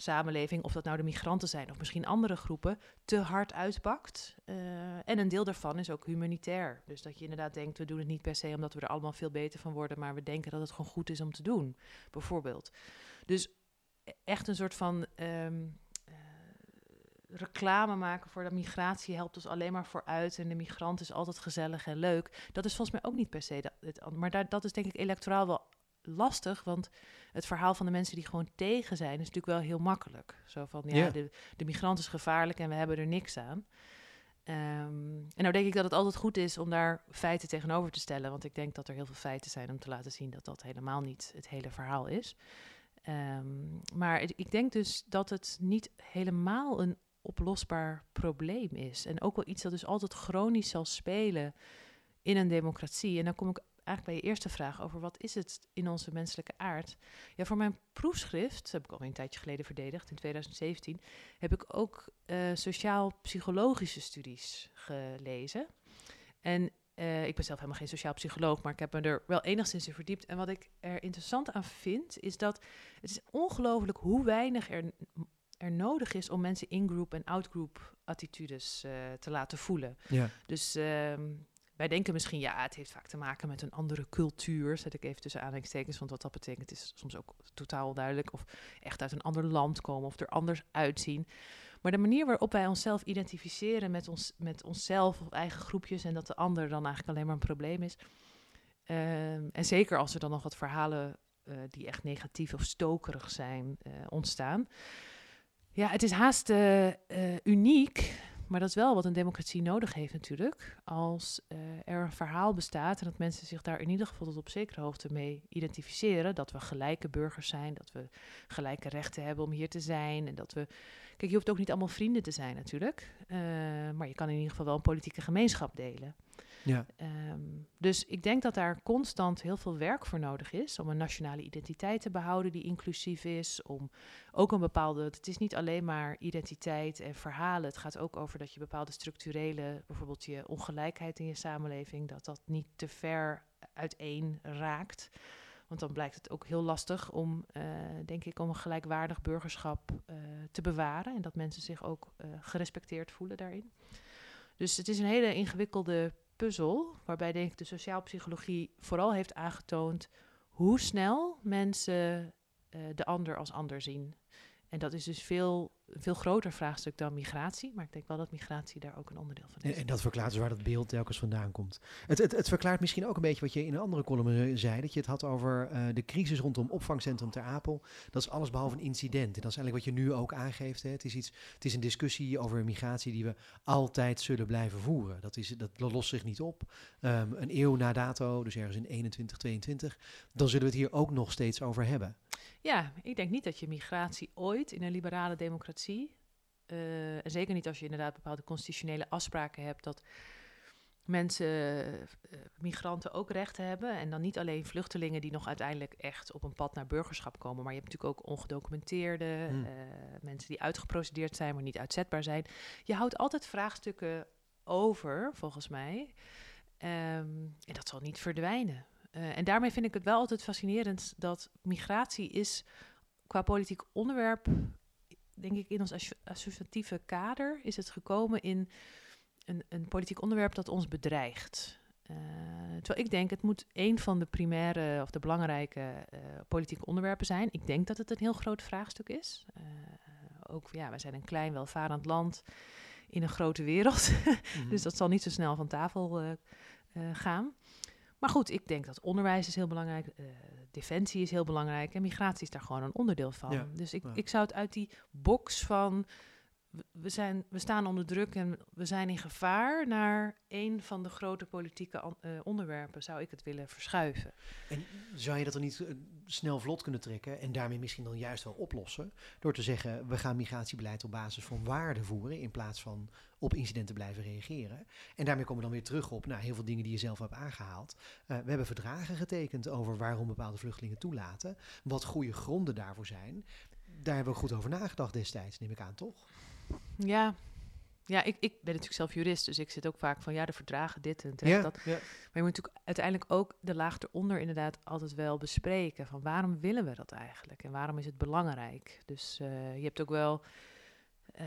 samenleving, of dat nou de migranten zijn of misschien andere groepen, te hard uitpakt. Eh, en een deel daarvan is ook humanitair. Dus dat je inderdaad denkt, we doen het niet per se omdat we er allemaal veel beter van worden, maar we denken dat het gewoon goed is om te doen, bijvoorbeeld. Dus e- echt een soort van ehm, eh, reclame maken voor de migratie helpt ons alleen maar vooruit en de migrant is altijd gezellig en leuk. Dat is volgens mij ook niet per se dat, het, maar daar, dat is denk ik electoraal wel lastig, want het verhaal van de mensen die gewoon tegen zijn is natuurlijk wel heel makkelijk. Zo van, ja. De, de migrant is gevaarlijk en we hebben er niks aan. Ehm, en nou denk ik dat het altijd goed is om daar feiten tegenover te stellen, want ik denk dat er heel veel feiten zijn om te laten zien dat dat helemaal niet het hele verhaal is. Ehm, maar het- ik denk dus dat het niet helemaal een oplosbaar probleem is. En ook wel iets dat dus altijd chronisch zal spelen in een democratie. En dan kom ik eigenlijk bij je eerste vraag over wat is het in onze menselijke aard. Ja, voor mijn proefschrift, heb ik al een tijdje geleden verdedigd, in 2017, heb ik ook uh, sociaal-psychologische studies gelezen. En uh, ik ben zelf helemaal geen sociaal psycholoog, maar ik heb me er wel enigszins in verdiept. En wat ik er interessant aan vind, is dat het is ongelooflijk hoe weinig er, er nodig is om mensen in-group en out-group attitudes uh, te laten voelen. Ja. Dus uh, wij denken misschien, ja, het heeft vaak te maken met een andere cultuur. Zet ik even tussen aanhalingstekens, want wat dat betekent is soms ook totaal onduidelijk. Of echt uit een ander land komen of er anders uitzien. Maar de manier waarop wij onszelf identificeren met, ons, met onszelf of eigen groepjes en dat de ander dan eigenlijk alleen maar een probleem is. Ehm, en zeker als er dan nog wat verhalen uh, die echt negatief of stokerig zijn uh, ontstaan. Ja, het is haast uh, uniek maar dat is wel wat een democratie nodig heeft natuurlijk. Als uh, er een verhaal bestaat en dat mensen zich daar in ieder geval tot op zekere hoogte mee identificeren. Dat we gelijke burgers zijn, dat we gelijke rechten hebben om hier te zijn. En dat we. Kijk, je hoeft ook niet allemaal vrienden te zijn natuurlijk. Uh, maar je kan in ieder geval wel een politieke gemeenschap delen. Ja. Um, dus ik denk dat daar constant heel veel werk voor nodig is om een nationale identiteit te behouden die inclusief is. Om ook een bepaalde. Het is niet alleen maar identiteit en verhalen. Het gaat ook over dat je bepaalde structurele, bijvoorbeeld je ongelijkheid in je samenleving, dat dat niet te ver uiteen raakt. Want dan blijkt het ook heel lastig om, uh, denk ik, om een gelijkwaardig burgerschap uh, te bewaren. En dat mensen zich ook uh, gerespecteerd voelen daarin. Dus het is een hele ingewikkelde puzzel, waarbij denk ik de sociaalpsychologie vooral heeft aangetoond hoe snel mensen uh, de ander als ander zien. En dat is dus veel een veel groter vraagstuk dan migratie. Maar ik denk wel dat migratie daar ook een onderdeel van is. En, dat verklaart dus waar dat beeld telkens vandaan komt. Het, het, het, verklaart misschien ook een beetje wat je in een andere column eh, zei. Dat je het had over uh, de crisis rondom opvangcentrum Ter Apel. Dat is alles behalve een incident. En dat is eigenlijk wat je nu ook aangeeft. Hè. Het, is iets, het is een discussie over migratie die we altijd zullen blijven voeren. Dat, is, dat lost zich niet op. Um, een eeuw na dato, dus ergens in 21, 22. Dan zullen we het hier ook nog steeds over hebben. Ja, ik denk niet dat je migratie ooit in een liberale democratie, uh, en zeker niet als je inderdaad bepaalde constitutionele afspraken hebt dat mensen, uh, migranten ook rechten hebben. En dan niet alleen vluchtelingen die nog uiteindelijk echt op een pad naar burgerschap komen. Maar je hebt natuurlijk ook ongedocumenteerde, hmm. uh, mensen die uitgeprocedeerd zijn, maar niet uitzetbaar zijn. Je houdt altijd vraagstukken over, volgens mij. Um, en dat zal niet verdwijnen. Uh, en daarmee vind ik het wel altijd fascinerend dat migratie is qua politiek onderwerp, denk ik, in ons associatieve kader is het gekomen in een, een politiek onderwerp dat ons bedreigt. Uh, terwijl ik denk, het moet een van de primaire of de belangrijke uh, politieke onderwerpen zijn. Ik denk dat het een heel groot vraagstuk is. Uh, ook, ja, wij zijn een klein, welvarend land in een grote wereld. mm -hmm. dus dat zal niet zo snel van tafel gaan. Maar goed, ik denk dat onderwijs is heel belangrijk, uh, defensie is heel belangrijk en migratie is daar gewoon een onderdeel van. Ja, dus ik, ja. ik zou het uit die box van we, zijn, we staan onder druk en we zijn in gevaar naar een van de grote politieke uh, onderwerpen, zou ik het willen verschuiven. En zou je dat dan niet uh, snel vlot kunnen trekken en daarmee misschien dan juist wel oplossen? Door te zeggen, we gaan migratiebeleid op basis van waarden voeren in plaats van op incidenten blijven reageren. En daarmee komen we dan weer terug op nou, heel veel dingen die je zelf hebt aangehaald. Uh, we hebben verdragen getekend over waarom bepaalde vluchtelingen toelaten, wat goede gronden daarvoor zijn. Daar hebben we goed over nagedacht destijds, neem ik aan, toch? Ja, ja, ik, ik ben natuurlijk zelf jurist, dus ik zit ook vaak van ja, de verdragen dit en ja, dat. Ja. Maar je moet natuurlijk uiteindelijk ook de laag eronder inderdaad altijd wel bespreken. Van waarom willen we dat eigenlijk en waarom is het belangrijk? Dus uh, je hebt ook wel uh,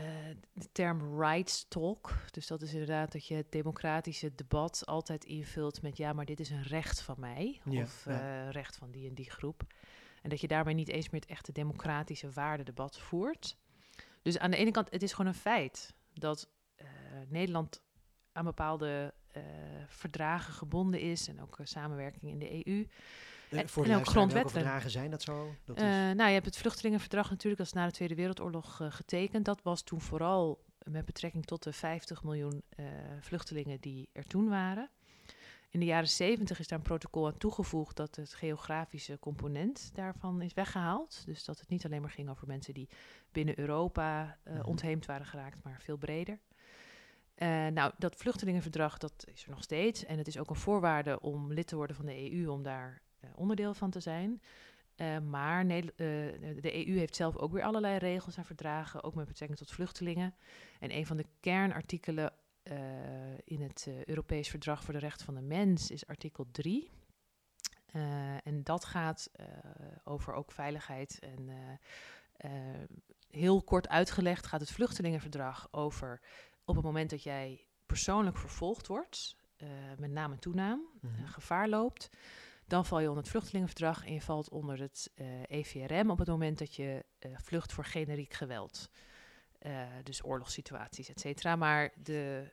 de term rights talk. Dus dat is inderdaad dat je het democratische debat altijd invult met ja, maar dit is een recht van mij ja, of uh, recht van die en die groep. En dat je daarmee niet eens meer het echte democratische waardedebat voert. Dus aan de ene kant, het is gewoon een feit dat uh, Nederland aan bepaalde uh, verdragen gebonden is en ook uh, samenwerking in de EU. En, voor en ook grondwetten. verdragen zijn dat zo? Dat is... nou, je hebt het vluchtelingenverdrag natuurlijk, dat is na de Tweede Wereldoorlog getekend. Dat was toen vooral met betrekking tot de 50 miljoen vluchtelingen die er toen waren. In de jaren 70 is daar een protocol aan toegevoegd dat het geografische component daarvan is weggehaald. Dus dat het niet alleen maar ging over mensen die binnen Europa uh, ontheemd waren geraakt, maar veel breder. Uh, nou, dat vluchtelingenverdrag, dat is er nog steeds. En het is ook een voorwaarde om lid te worden van de EU, om daar uh, onderdeel van te zijn. Uh, maar de EU heeft zelf ook weer allerlei regels en verdragen, ook met betrekking tot vluchtelingen. En een van de kernartikelen in het Europees Verdrag voor de Rechten van de Mens is artikel 3. en dat gaat over ook veiligheid en heel kort uitgelegd gaat het vluchtelingenverdrag over op het moment dat jij persoonlijk vervolgd wordt, met naam en toenaam, mm gevaar loopt, dan val je onder het vluchtelingenverdrag en je valt onder het EVRM e op het moment dat je vlucht voor generiek geweld. Dus oorlogssituaties, et cetera. Maar de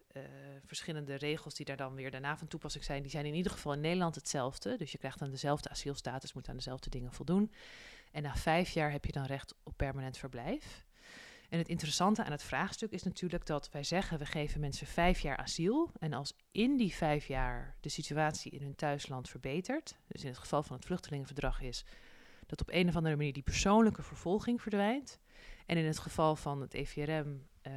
verschillende regels die daar dan weer daarna van toepassing zijn, die zijn in ieder geval in Nederland hetzelfde. Dus je krijgt dan dezelfde asielstatus, moet aan dezelfde dingen voldoen. En na vijf jaar heb je dan recht op permanent verblijf. En het interessante aan het vraagstuk is natuurlijk dat wij zeggen we geven mensen vijf jaar asiel. En als in die vijf jaar de situatie in hun thuisland verbetert, dus in het geval van het vluchtelingenverdrag is dat op een of andere manier die persoonlijke vervolging verdwijnt. En in het geval van het EVRM uh,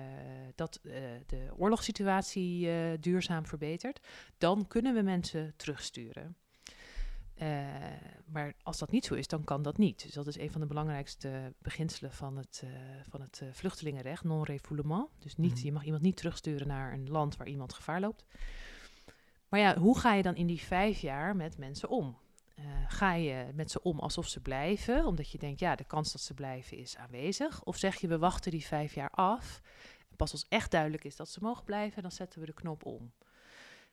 dat uh, de oorlogssituatie uh, duurzaam verbetert, dan kunnen we mensen terugsturen. Maar als dat niet zo is, dan kan dat niet. Dus dat is een van de belangrijkste beginselen van het, van het vluchtelingenrecht, non-refoulement. Dus niet, mm. je mag iemand niet terugsturen naar een land waar iemand gevaar loopt. Maar ja, hoe ga je dan in die vijf jaar met mensen om? Ga je met ze om alsof ze blijven, omdat je denkt, ja, de kans dat ze blijven is aanwezig? Of zeg je, we wachten die vijf jaar af. En pas als echt duidelijk is dat ze mogen blijven, dan zetten we de knop om.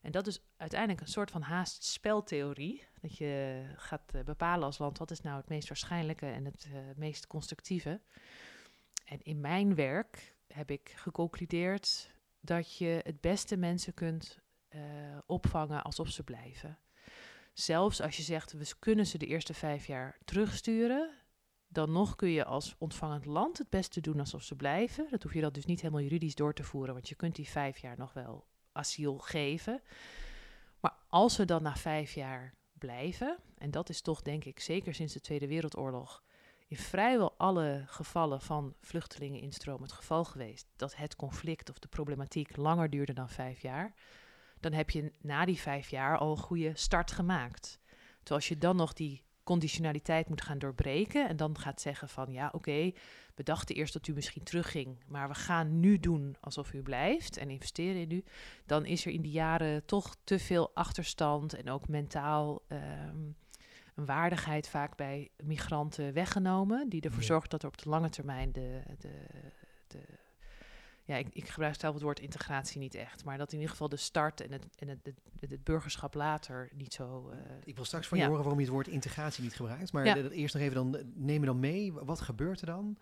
En dat is uiteindelijk een soort van haast speltheorie. Dat je gaat eh, bepalen als land wat is nou het meest waarschijnlijke en het uh, meest constructieve. En in mijn werk heb ik geconcludeerd dat je het beste mensen kunt opvangen alsof ze blijven. Zelfs als je zegt, we kunnen ze de eerste vijf jaar terugsturen, dan nog kun je als ontvangend land het beste doen alsof ze blijven. Dat hoef je dat dus niet helemaal juridisch door te voeren, want je kunt die vijf jaar nog wel asiel geven. Maar als we dan na vijf jaar blijven, en dat is toch denk ik zeker sinds de Tweede Wereldoorlog in vrijwel alle gevallen van vluchtelingeninstroom het geval geweest dat het conflict of de problematiek langer duurde dan vijf jaar, dan heb je na die vijf jaar al een goede start gemaakt. Terwijl als je dan nog die conditionaliteit moet gaan doorbreken en dan gaat zeggen van ja oké, we dachten eerst dat u misschien terugging, maar we gaan nu doen alsof u blijft en investeren in u, dan is er in die jaren toch te veel achterstand en ook mentaal um, een waardigheid vaak bij migranten weggenomen, die ervoor zorgt dat er op de lange termijn de, de, de ja, ik, ik, gebruik zelf het woord integratie niet echt, maar dat in ieder geval de start en het, en het, het, het burgerschap later niet zo. Uh, ik wil straks van je horen waarom je het woord integratie niet gebruikt, maar ja. eerst nog even dan neem me dan mee. Wat gebeurt er dan?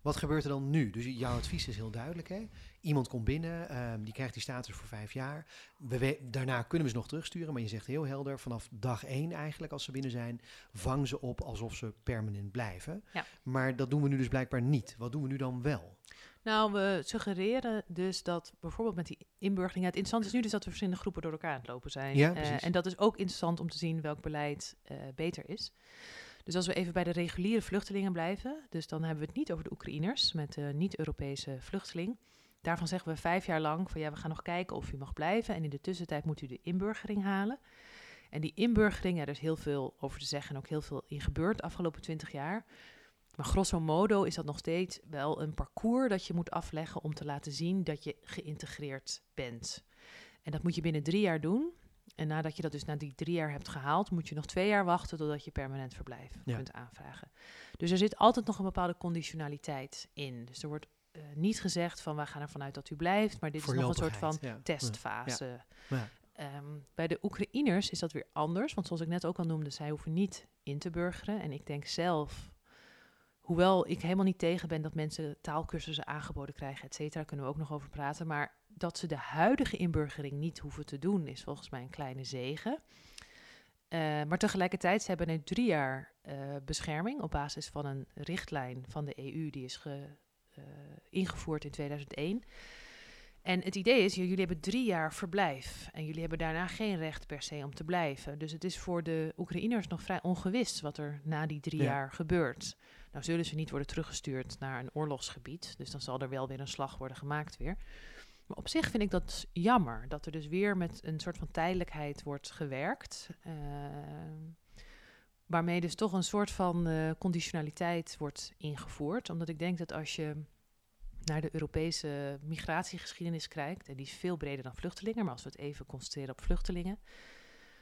Wat gebeurt er dan nu? Dus jouw advies is heel duidelijk. Hè? Iemand komt binnen, um, die krijgt die status voor vijf jaar. We daarna kunnen we ze nog terugsturen, maar je zegt heel helder, vanaf dag één eigenlijk, als ze binnen zijn, vang ze op alsof ze permanent blijven. Ja. Maar dat doen we nu dus blijkbaar niet. Wat doen we nu dan wel? Nou, we suggereren dus dat bijvoorbeeld met die inburgering... Het interessant is nu dus dat we verschillende groepen door elkaar aan het lopen zijn. Ja, uh, en dat is ook interessant om te zien welk beleid uh, beter is. Dus als we even bij de reguliere vluchtelingen blijven, dus dan hebben we het niet over de Oekraïners met de niet-Europese vluchteling. Daarvan zeggen we vijf jaar lang van ja, we gaan nog kijken of u mag blijven. En in de tussentijd moet u de inburgering halen. En die inburgering, ja, er is heel veel over te zeggen en ook heel veel in gebeurd de afgelopen twintig jaar. Maar grosso modo is dat nog steeds wel een parcours dat je moet afleggen om te laten zien dat je geïntegreerd bent. En dat moet je binnen drie jaar doen. En nadat je dat dus na die drie jaar hebt gehaald, moet je nog twee jaar wachten totdat je permanent verblijf kunt aanvragen. Dus er zit altijd nog een bepaalde conditionaliteit in. Dus er wordt uh, niet gezegd van we gaan ervan uit dat u blijft, maar dit is nog een soort van ja. testfase. Ja. Um, bij de Oekraïners is dat weer anders, want zoals ik net ook al noemde, zij hoeven niet in te burgeren. En ik denk zelf, hoewel ik helemaal niet tegen ben dat mensen taalkursussen aangeboden krijgen, et cetera, kunnen we ook nog over praten. Maar dat ze de huidige inburgering niet hoeven te doen, is volgens mij een kleine zegen. Uh, maar tegelijkertijd, ze hebben nu drie jaar uh, bescherming op basis van een richtlijn van de EU, die is ge, uh, ingevoerd in 2001. En het idee is, jullie hebben drie jaar verblijf en jullie hebben daarna geen recht per se om te blijven. Dus het is voor de Oekraïners nog vrij ongewis wat er na die drie ja. jaar gebeurt. Nou zullen ze niet worden teruggestuurd naar een oorlogsgebied, dus dan zal er wel weer een slag worden gemaakt weer. Maar op zich vind ik dat jammer, dat er dus weer met een soort van tijdelijkheid wordt gewerkt. Uh, waarmee dus toch een soort van uh, conditionaliteit wordt ingevoerd. Omdat ik denk dat als je naar de Europese migratiegeschiedenis kijkt, en die is veel breder dan vluchtelingen, maar als we het even concentreren op vluchtelingen.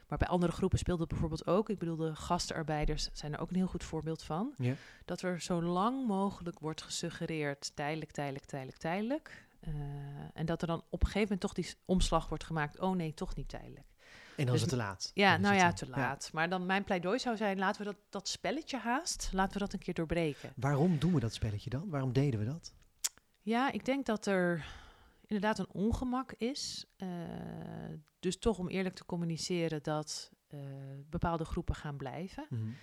Maar bij andere groepen speelt het bijvoorbeeld ook. Ik bedoel, de gastarbeiders zijn er ook een heel goed voorbeeld van. Ja. Dat er zo lang mogelijk wordt gesuggereerd, tijdelijk, tijdelijk, tijdelijk, tijdelijk. Uh, en dat er dan op een gegeven moment toch die omslag wordt gemaakt. Oh nee, toch niet tijdelijk. En dan dus, is het te laat. Ja, nou ja, te laat. Maar dan mijn pleidooi zou zijn, laten we dat, dat spelletje haast, laten we dat een keer doorbreken. Waarom doen we dat spelletje dan? Waarom deden we dat? Ja, ik denk dat er inderdaad een ongemak is. Uh, dus toch om eerlijk te communiceren dat uh, bepaalde groepen gaan blijven. Mm -hmm.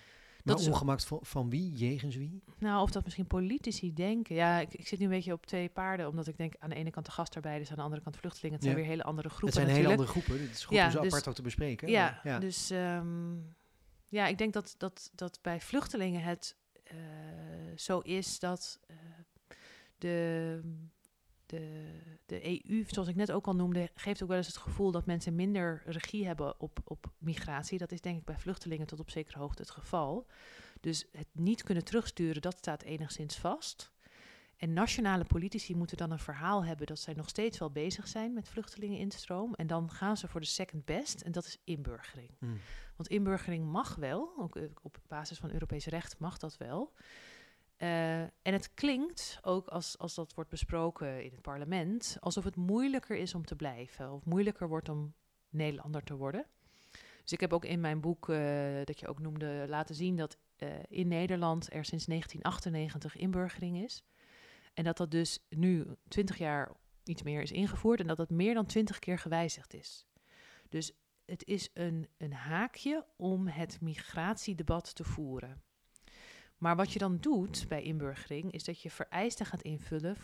Dat is ongemak van, van, wie, jegens wie? Nou, of dat misschien politici denken. Ja, ik, ik, zit nu een beetje op twee paarden, omdat ik denk aan de ene kant de gastarbeiders, aan de andere kant vluchtelingen. Het zijn weer hele andere groepen. Het zijn hele andere groepen. Het is goed ja, om ze dus, apart ook te bespreken. Ja, ja. dus um, ja, ik denk dat, dat, dat bij vluchtelingen het uh, zo is dat uh, de de, de EU, zoals ik net ook al noemde, geeft ook wel eens het gevoel dat mensen minder regie hebben op, op migratie. Dat is denk ik bij vluchtelingen tot op zekere hoogte het geval. Dus het niet kunnen terugsturen, dat staat enigszins vast. En nationale politici moeten dan een verhaal hebben dat zij nog steeds wel bezig zijn met vluchtelingeninstroom. En dan gaan ze voor de second best, en dat is inburgering. Hmm. Want inburgering mag wel, ook eh, op basis van Europees recht mag dat wel. Uh, en het klinkt ook als, als dat wordt besproken in het parlement, alsof het moeilijker is om te blijven, of moeilijker wordt om Nederlander te worden. Dus ik heb ook in mijn boek, uh, dat je ook noemde, laten zien dat uh, in Nederland er sinds 1998 inburgering is. En dat dat dus nu 20 jaar iets meer is ingevoerd en dat dat meer dan 20 keer gewijzigd is. Dus het is een, een haakje om het migratiedebat te voeren. Maar wat je dan doet bij inburgering, is dat je vereisten gaat invullen,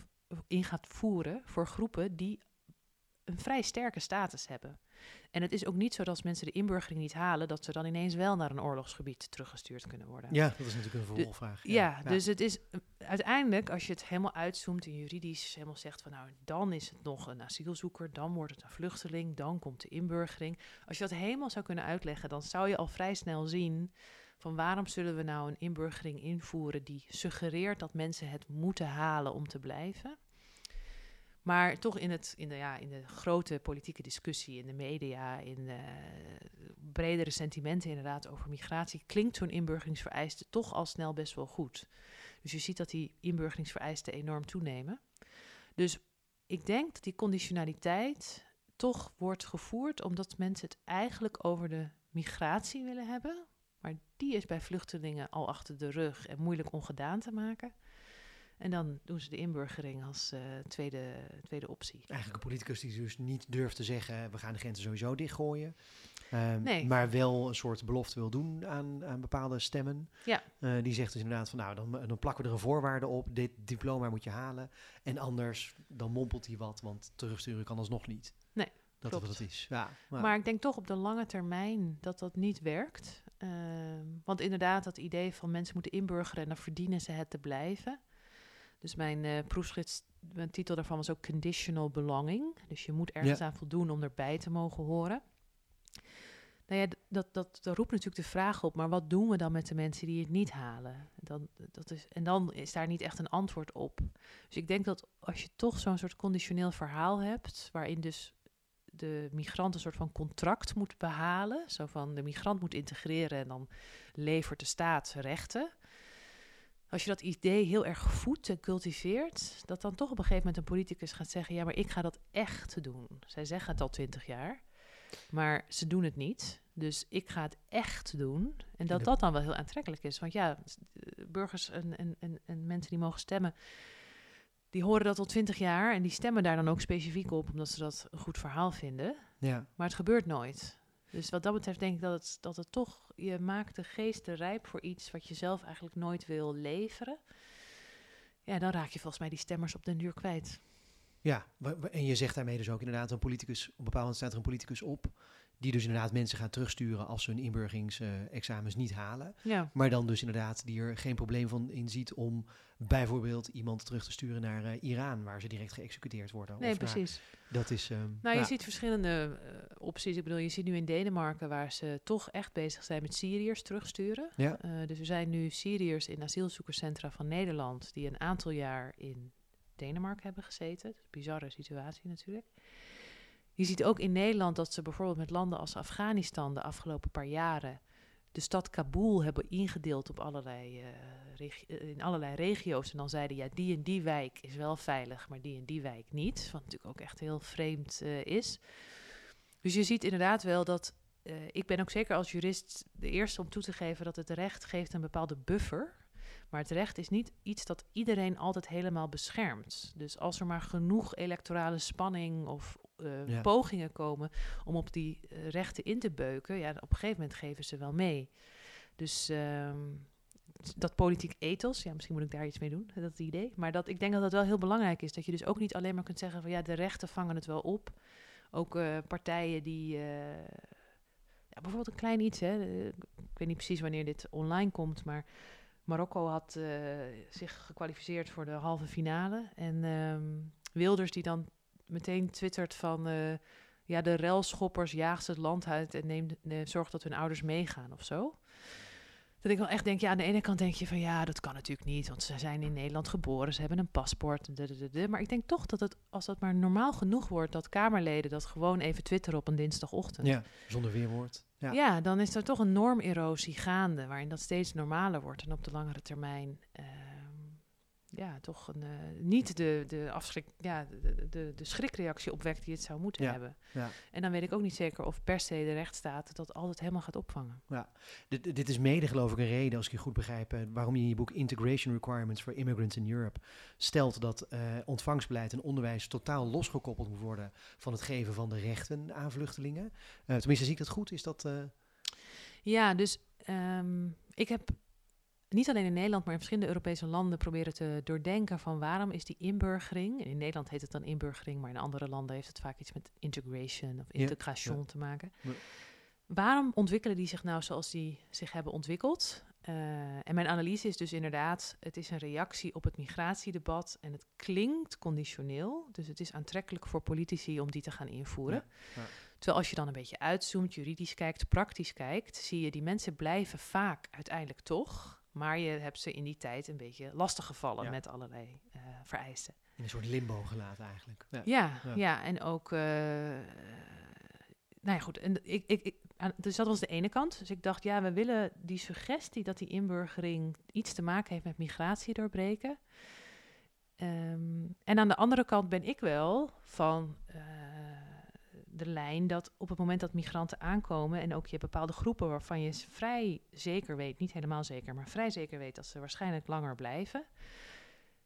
in gaat voeren voor groepen die een vrij sterke status hebben. En het is ook niet zo dat als mensen de inburgering niet halen, dat ze dan ineens wel naar een oorlogsgebied teruggestuurd kunnen worden. Ja, dat is natuurlijk een vervolgvraag. Ja, ja, dus het is eh, uiteindelijk, als je het helemaal uitzoomt en juridisch helemaal zegt van nou, dan is het nog een asielzoeker, dan wordt het een vluchteling, dan komt de inburgering. Als je dat helemaal zou kunnen uitleggen, dan zou je al vrij snel zien van waarom zullen we nou een inburgering invoeren die suggereert dat mensen het moeten halen om te blijven. Maar toch in, het, in, de, ja, in de grote politieke discussie, in de media, in bredere sentimenten inderdaad over migratie, klinkt zo'n inburgeringsvereiste toch al snel best wel goed. Dus je ziet dat die inburgeringsvereisten enorm toenemen. Dus ik denk dat die conditionaliteit toch wordt gevoerd omdat mensen het eigenlijk over de migratie willen hebben, maar die is bij vluchtelingen al achter de rug en moeilijk ongedaan te maken. En dan doen ze de inburgering als uh, tweede, tweede optie. Eigenlijk een politicus die dus niet durft te zeggen... we gaan de grenzen sowieso dichtgooien. Nee. Maar wel een soort belofte wil doen aan, aan bepaalde stemmen. Ja. Uh, die zegt dus inderdaad van... nou, dan, dan plakken we er een voorwaarde op. Dit diploma moet je halen. En anders, dan mompelt hij wat... want terugsturen kan alsnog niet. Nee, dat klopt. wat het is. Ja, maar. maar ik denk toch op de lange termijn dat dat niet werkt. Uh, want inderdaad, dat idee van mensen moeten inburgeren en dan verdienen ze het te blijven. Dus mijn uh, proefschrift, mijn titel daarvan was ook Conditional Belonging. Dus je moet ergens aan voldoen om erbij te mogen horen. Nou ja, dat, dat, dat roept natuurlijk de vraag op, maar wat doen we dan met de mensen die het niet halen? Dan, dat is, en dan is daar niet echt een antwoord op. Dus ik denk dat als je toch zo'n soort conditioneel verhaal hebt, waarin dus de migrant een soort van contract moet behalen. Zo van de migrant moet integreren en dan levert de staat rechten. Als je dat idee heel erg voedt en cultiveert, dat dan toch op een gegeven moment een politicus gaat zeggen: Ja, maar ik ga dat echt doen. Zij zeggen het al twintig jaar, maar ze doen het niet. Dus ik ga het echt doen. En dat dat dan wel heel aantrekkelijk is. Want ja, burgers en, en, en, en mensen die mogen stemmen, die horen dat al twintig jaar en die stemmen daar dan ook specifiek op, omdat ze dat een goed verhaal vinden. Ja. Maar het gebeurt nooit. Dus wat dat betreft denk ik dat het, dat het toch, je maakt de geesten rijp voor iets wat je zelf eigenlijk nooit wil leveren. Ja, dan raak je volgens mij die stemmers op den duur kwijt. Ja, en je zegt daarmee dus ook inderdaad, een politicus, op een bepaald moment staat er een politicus op die dus inderdaad mensen gaat terugsturen als ze hun inburgeringsexamens niet halen. Ja. Maar dan dus inderdaad die er geen probleem van in ziet om bijvoorbeeld iemand terug te sturen naar eh, Iran, waar ze direct geëxecuteerd worden. Nee, Of naar- precies. dat is. ehm, Nou, je ziet verschillende eh, opties. Ik bedoel, je ziet nu in Denemarken waar ze toch echt bezig zijn met Syriërs terugsturen. Ja. Eh, dus er zijn nu Syriërs in asielzoekerscentra van Nederland die een aantal jaar in Denemarken hebben gezeten. Dat is een bizarre situatie natuurlijk. Je ziet ook in Nederland dat ze bijvoorbeeld met landen als Afghanistan de afgelopen paar jaren de stad Kabul hebben ingedeeld op allerlei, eh, eh, in allerlei regio's. En dan zeiden, ja, die en die wijk is wel veilig, maar die en die wijk niet. Wat natuurlijk ook echt heel vreemd eh, is. Dus je ziet inderdaad wel dat... ik ben ook zeker als jurist de eerste om toe te geven dat het recht geeft een bepaalde buffer. Maar het recht is niet iets dat iedereen altijd helemaal beschermt. Dus als er maar genoeg electorale spanning of eh, Ja. pogingen komen om op die eh, rechten in te beuken, ja, op een gegeven moment geven ze wel mee. Dus ehm, dat politiek ethos, ja, misschien moet ik daar iets mee doen, dat idee. Maar dat, ik denk dat dat wel heel belangrijk is. Dat je dus ook niet alleen maar kunt zeggen van ja, de rechten vangen het wel op. Ook eh, partijen die. ja, bijvoorbeeld een klein iets, hè. ik weet niet precies wanneer dit online komt, maar Marokko had zich gekwalificeerd voor de halve finale. En ehm, Wilders die dan meteen twittert van... eh, ja, de relschoppers jaagt ze het land uit en neemt, eh, zorgt dat hun ouders meegaan of zo. Dat ik wel echt denk, ja, aan de ene kant denk je van ja, dat kan natuurlijk niet, want ze zijn in Nederland geboren, ze hebben een paspoort. dadadada. Maar ik denk toch dat het, als dat maar normaal genoeg wordt, dat Kamerleden dat gewoon even twitteren op een dinsdagochtend. Ja, zonder weerwoord. Ja. Ja. dan is er toch een normerosie gaande, waarin dat steeds normaler wordt en op de langere termijn ehm, ja, toch een, eh, niet de, de, afschrik, ja, de, de, de schrikreactie opwekt die het zou moeten Ja. hebben. Ja. En dan weet ik ook niet zeker of per se de rechtsstaat dat altijd helemaal gaat opvangen. Dit, dit is mede geloof ik een reden, als ik je goed begrijp, eh, waarom je in je boek Integration Requirements for Immigrants in Europe stelt dat eh, ontvangstbeleid en onderwijs totaal losgekoppeld moet worden van het geven van de rechten aan vluchtelingen. Tenminste, zie ik dat goed? Is dat... Ja, dus ehm, ik heb niet alleen in Nederland, maar in verschillende Europese landen proberen te doordenken van waarom is die inburgering, in Nederland heet het dan inburgering, maar in andere landen heeft het vaak iets met integration of integration ja. te maken. Ja. Waarom ontwikkelen die zich nou zoals die zich hebben ontwikkeld? Eh, en mijn analyse is dus inderdaad, het is een reactie op het migratiedebat en het klinkt conditioneel, dus het is aantrekkelijk voor politici om die te gaan invoeren. Terwijl als je dan een beetje uitzoomt, juridisch kijkt, praktisch kijkt, zie je die mensen blijven vaak uiteindelijk toch. Maar je hebt ze in die tijd een beetje lastig gevallen Ja. met allerlei eh, vereisten. in een soort limbo gelaten eigenlijk. Ja. Ja, Ja. ja. en ook. eh, nou ja, goed. En ik, ik, ik, dus dat was de ene kant. Dus ik dacht, ja, we willen die suggestie dat die inburgering iets te maken heeft met migratie doorbreken. Ehm, en aan de andere kant ben ik wel van eh, de lijn dat op het moment dat migranten aankomen en ook je hebt bepaalde groepen waarvan je vrij zeker weet, niet helemaal zeker, maar vrij zeker weet dat ze waarschijnlijk langer blijven.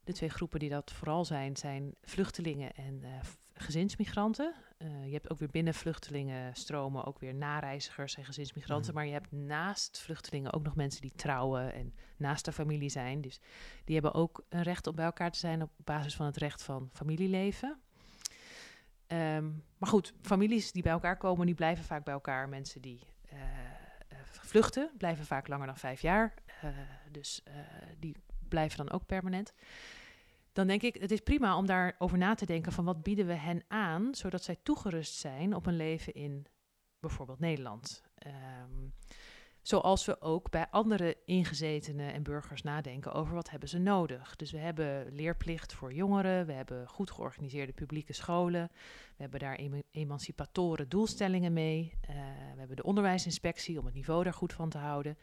De twee groepen die dat vooral zijn, zijn vluchtelingen en eh, gezinsmigranten. Eh, je hebt ook weer binnen vluchtelingenstromen ook weer nareizigers en gezinsmigranten. Maar je hebt naast vluchtelingen ook nog mensen die trouwen en naast de familie zijn. Dus die hebben ook een recht om bij elkaar te zijn op basis van het recht van familieleven. Ehm, maar goed, families die bij elkaar komen, die blijven vaak bij elkaar. Mensen die eh, eh, vluchten, blijven vaak langer dan vijf jaar. Eh, dus die blijven dan ook permanent. Dan denk ik, het is prima om daarover na te denken van wat bieden we hen aan, zodat zij toegerust zijn op een leven in bijvoorbeeld Nederland. Ehm, zoals we ook bij andere ingezetenen en burgers nadenken over wat hebben ze nodig. Dus we hebben leerplicht voor jongeren, we hebben goed georganiseerde publieke scholen, we hebben daar ema- emancipatoren doelstellingen mee, eh, we hebben de onderwijsinspectie om het niveau daar goed van te houden.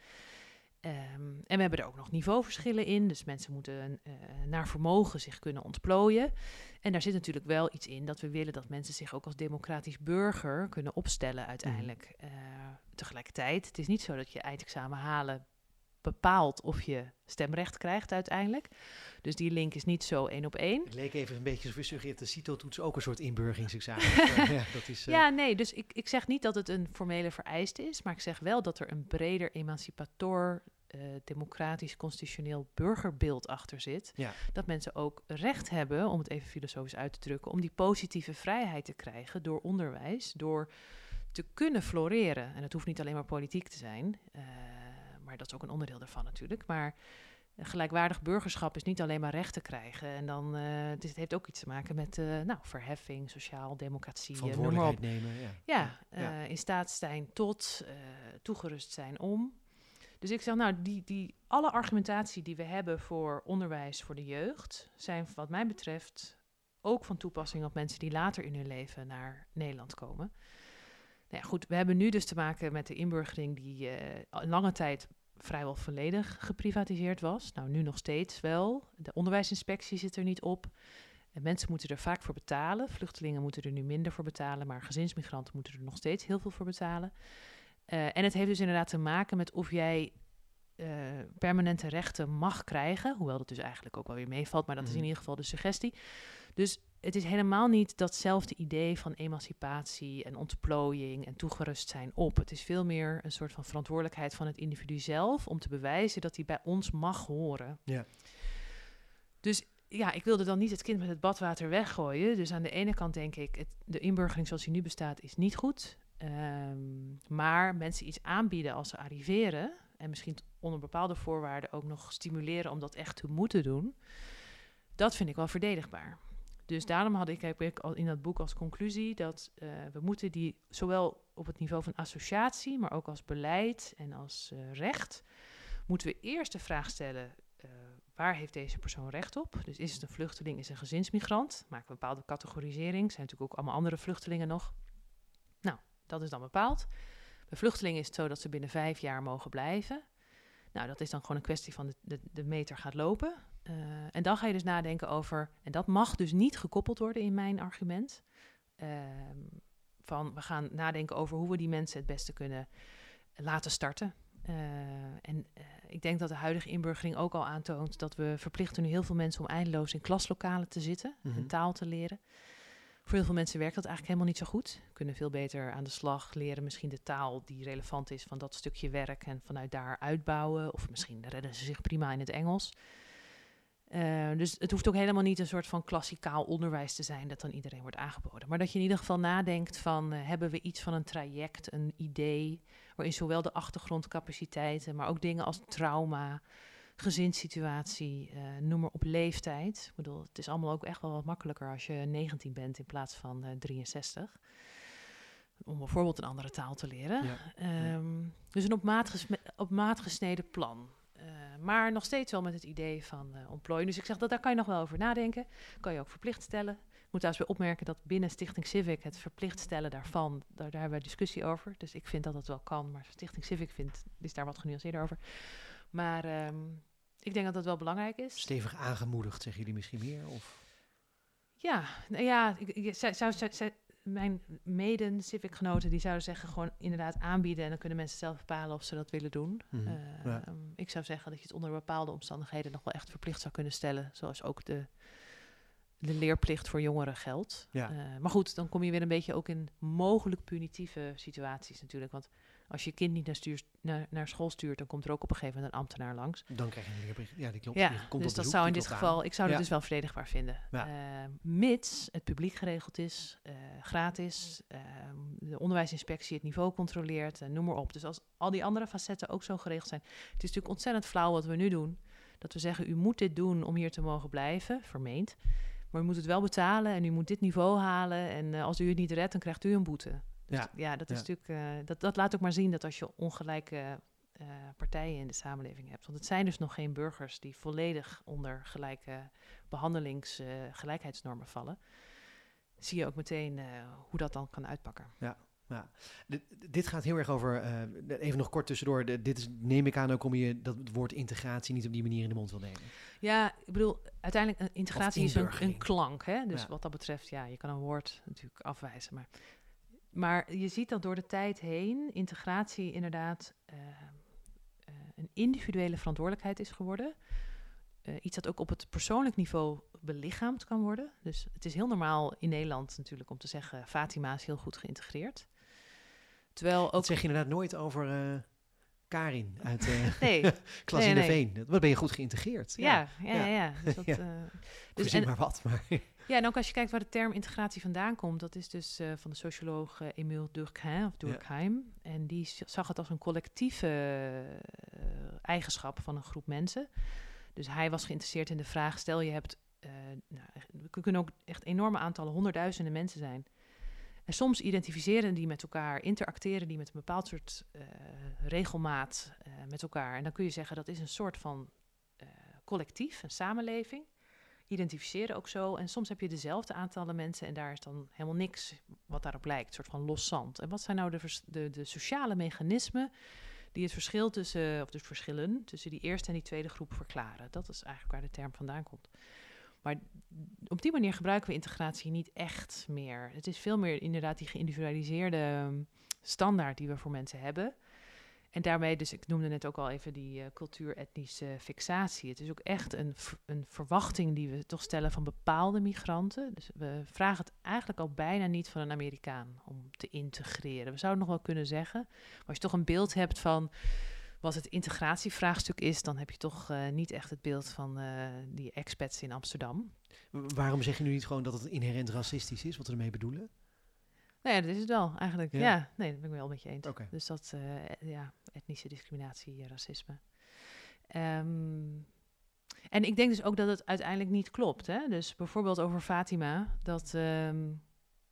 Ehm, en we hebben er ook nog niveauverschillen in. Dus mensen moeten eh, naar vermogen zich kunnen ontplooien. En daar zit natuurlijk wel iets in dat we willen dat mensen zich ook als democratisch burger kunnen opstellen uiteindelijk. Eh, tegelijkertijd, het is niet zo dat je eindexamen halen bepaalt of je stemrecht krijgt uiteindelijk. Dus die link is niet zo één op één. Het leek even een beetje alsof je suggereert de CITO-toets ook een soort. Maar ja, dat is... eh, Ja, nee, dus ik, ik zeg niet dat het een formele vereiste is, maar ik zeg wel dat er een breder emancipator, eh, democratisch, constitutioneel burgerbeeld achter zit. Ja. Dat mensen ook recht hebben, om het even filosofisch uit te drukken, om die positieve vrijheid te krijgen door onderwijs, door te kunnen floreren. En het hoeft niet alleen maar politiek te zijn, uh, maar dat is ook een onderdeel daarvan natuurlijk. Maar gelijkwaardig burgerschap is niet alleen maar rechten krijgen. En dan, uh, het heeft ook iets te maken met uh, nou, verheffing, sociaal, democratie. Verantwoordelijkheid nemen, ja. Ja, ja, in staat zijn tot, toegerust zijn om. Dus ik zeg, nou, die, die, alle argumentatie die we hebben voor onderwijs voor de jeugd, zijn wat mij betreft ook van toepassing op mensen die later in hun leven naar Nederland komen. Nou ja, goed, we hebben nu dus te maken met de inburgering die uh, lange tijd vrijwel volledig geprivatiseerd was. Nou, nu nog steeds wel. De onderwijsinspectie zit er niet op. En mensen moeten er vaak voor betalen. Vluchtelingen moeten er nu minder voor betalen, maar gezinsmigranten moeten er nog steeds heel veel voor betalen. Uh, en het heeft dus inderdaad te maken met of jij uh, permanente rechten mag krijgen. Hoewel dat dus eigenlijk ook wel weer meevalt, maar dat is in Mhm. ieder geval de suggestie. Dus het is helemaal niet datzelfde idee van emancipatie en ontplooiing en toegerust zijn op. Het is veel meer een soort van verantwoordelijkheid van het individu zelf om te bewijzen dat hij bij ons mag horen. Ja. Dus ja, ik wilde dan niet het kind met het badwater weggooien. Dus aan de ene kant denk ik, het, de inburgering zoals die nu bestaat is niet goed. Ehm, maar mensen iets aanbieden als ze arriveren en misschien onder bepaalde voorwaarden ook nog stimuleren om dat echt te moeten doen, dat vind ik wel verdedigbaar. Dus daarom had ik, heb ik al in dat boek als conclusie dat eh, we moeten die zowel op het niveau van associatie, maar ook als beleid en als eh, recht, moeten we eerst de vraag stellen: eh, waar heeft deze persoon recht op? Dus is het een vluchteling, is het een gezinsmigrant? We een bepaalde categorisering? Zijn natuurlijk ook allemaal andere vluchtelingen nog? Nou, dat is dan bepaald. Bij vluchtelingen is het zo dat ze binnen vijf jaar mogen blijven. Nou, dat is dan gewoon een kwestie van de, de, de meter gaat lopen. Uh, en dan ga je dus nadenken over, en dat mag dus niet gekoppeld worden in mijn argument, uh, van we gaan nadenken over hoe we die mensen het beste kunnen laten starten. Uh, en ik denk dat de huidige inburgering ook al aantoont dat we verplichten nu heel veel mensen om eindeloos in klaslokalen te zitten en taal te leren. Voor heel veel mensen werkt dat eigenlijk helemaal niet zo goed. Kunnen veel beter aan de slag leren, misschien de taal die relevant is van dat stukje werk en vanuit daar uitbouwen. Of misschien redden ze zich prima in het Engels. Uh, dus het hoeft ook helemaal niet een soort van klassikaal onderwijs te zijn dat dan iedereen wordt aangeboden. Maar dat je in ieder geval nadenkt van uh, hebben we iets van een traject, een idee, waarin zowel de achtergrondcapaciteiten, maar ook dingen als trauma, gezinssituatie, uh, noem maar op leeftijd. Ik bedoel, het is allemaal ook echt wel wat makkelijker als je 19 bent in plaats van uh, 63. Om bijvoorbeeld een andere taal te leren. Ja. Um, dus een op maat, op maat gesneden plan. Uh, maar nog steeds wel met het idee van uh, ontplooien. Dus ik zeg dat daar kan je nog wel over nadenken. Kan je ook verplicht stellen. Ik moet trouwens weer opmerken dat binnen Stichting Civic het verplicht stellen daarvan, daar, daar hebben we discussie over. Dus ik vind dat dat wel kan, maar Stichting Civic vindt, is daar wat genuanceerder over. Maar um, ik denk dat dat wel belangrijk is. Stevig aangemoedigd, zeggen jullie misschien meer? Of? Ja, nou ja, ik, ik, zou, zou, zou, mijn meden, civic-genoten, die zouden zeggen gewoon inderdaad aanbieden en dan kunnen mensen zelf bepalen of ze dat willen doen. Mhm, Uh, ja. Ik zou zeggen dat je het onder bepaalde omstandigheden nog wel echt verplicht zou kunnen stellen, zoals ook de, de leerplicht voor jongeren geldt. Ja. Uh, maar goed, dan kom je weer een beetje ook in mogelijk punitieve situaties natuurlijk, want als je kind niet naar, stuur, naar, naar, school stuurt, dan komt er ook op een gegeven moment een ambtenaar langs. Dan krijg je een. Ja, die klopt. Ja, die komt dus dat zou in dit geval, aan. ik zou het Ja. dus wel verdedigbaar vinden. Ja. Uh, mits het publiek geregeld is, uh, gratis, uh, de onderwijsinspectie het niveau controleert, en noem maar op. Dus als al die andere facetten ook zo geregeld zijn. Het is natuurlijk ontzettend flauw wat we nu doen. Dat we zeggen, u moet dit doen om hier te mogen blijven, vermeend. Maar u moet het wel betalen en u moet dit niveau halen. En als u het niet redt, dan krijgt u een boete. Dus Ja. ja, dat, is Ja. natuurlijk, uh, dat, dat laat ook maar zien dat als je ongelijke uh, partijen in de samenleving hebt. Want het zijn dus nog geen burgers die volledig onder gelijke behandelings, uh, gelijkheidsnormen vallen. Zie je ook meteen uh, hoe dat dan kan uitpakken. Ja. Ja. Dit, dit gaat heel erg over, uh, even nog kort tussendoor, dit is, neem ik aan ook om je dat woord integratie niet op die manier in de mond wil nemen. Ja, ik bedoel, uiteindelijk integratie is een, een klank. Hè? Dus Ja. wat dat betreft, ja, je kan een woord natuurlijk afwijzen. Maar, maar je ziet dat door de tijd heen integratie inderdaad uh, uh, een individuele verantwoordelijkheid is geworden. Uh, iets dat ook op het persoonlijk niveau belichaamd kan worden. Dus het is heel normaal in Nederland natuurlijk om te zeggen... Fatima is heel goed geïntegreerd. Terwijl ook... Dat zeg je inderdaad nooit over Karin uit uh, Nee, Klas Nee, in de nee. Veen. Wat ben je goed geïntegreerd. ja, ja, Ja. ja. ja. Dus dat, Ja. eh, dus en, maar wat. Maar ja, en ook als je kijkt waar de term integratie vandaan komt, dat is dus eh, van de socioloog eh, Emile Durkheim, of Durkheim. En die zag het als een collectieve eh, eigenschap van een groep mensen. Dus hij was geïnteresseerd in de vraag, stel je hebt, nou, we kunnen ook echt enorme aantallen, honderdduizenden mensen zijn. En soms identificeren die met elkaar, interacteren die met een bepaald soort regelmaat met elkaar. En dan kun je zeggen dat is een soort van collectief, een samenleving. Identificeren ook zo. En soms heb je dezelfde aantallen mensen en daar is dan helemaal niks wat daarop lijkt. Een soort van los zand. En wat zijn nou de, de, de sociale mechanismen die het verschil tussen, of dus verschillen tussen die eerste en die tweede groep verklaren? Dat is eigenlijk waar de term vandaan komt. Maar op die manier gebruiken we integratie niet echt meer. Het is veel meer inderdaad die geïndividualiseerde ehm, standaard die we voor mensen hebben. En daarmee, dus ik noemde net ook al even die eh, cultuur-etnische fixatie. Het is ook echt een, een verwachting die we toch stellen van bepaalde migranten. Dus we vragen het eigenlijk al bijna niet van een Amerikaan om te integreren. We zouden nog wel kunnen zeggen, maar als je toch een beeld hebt van wat het integratievraagstuk is, dan heb je toch eh, niet echt het beeld van eh, die expats in Amsterdam. waarom zeg je nu niet gewoon dat het inherent racistisch is, wat we ermee bedoelen? Nou ja, dat is het wel eigenlijk. Ja. Ja, nee, dat ben ik wel met je eens. Dus dat, eh, ja, etnische discriminatie, eh, racisme. Ehm, en ik denk dus ook dat het uiteindelijk niet klopt. Hè? Dus bijvoorbeeld over Fatima, dat ehm,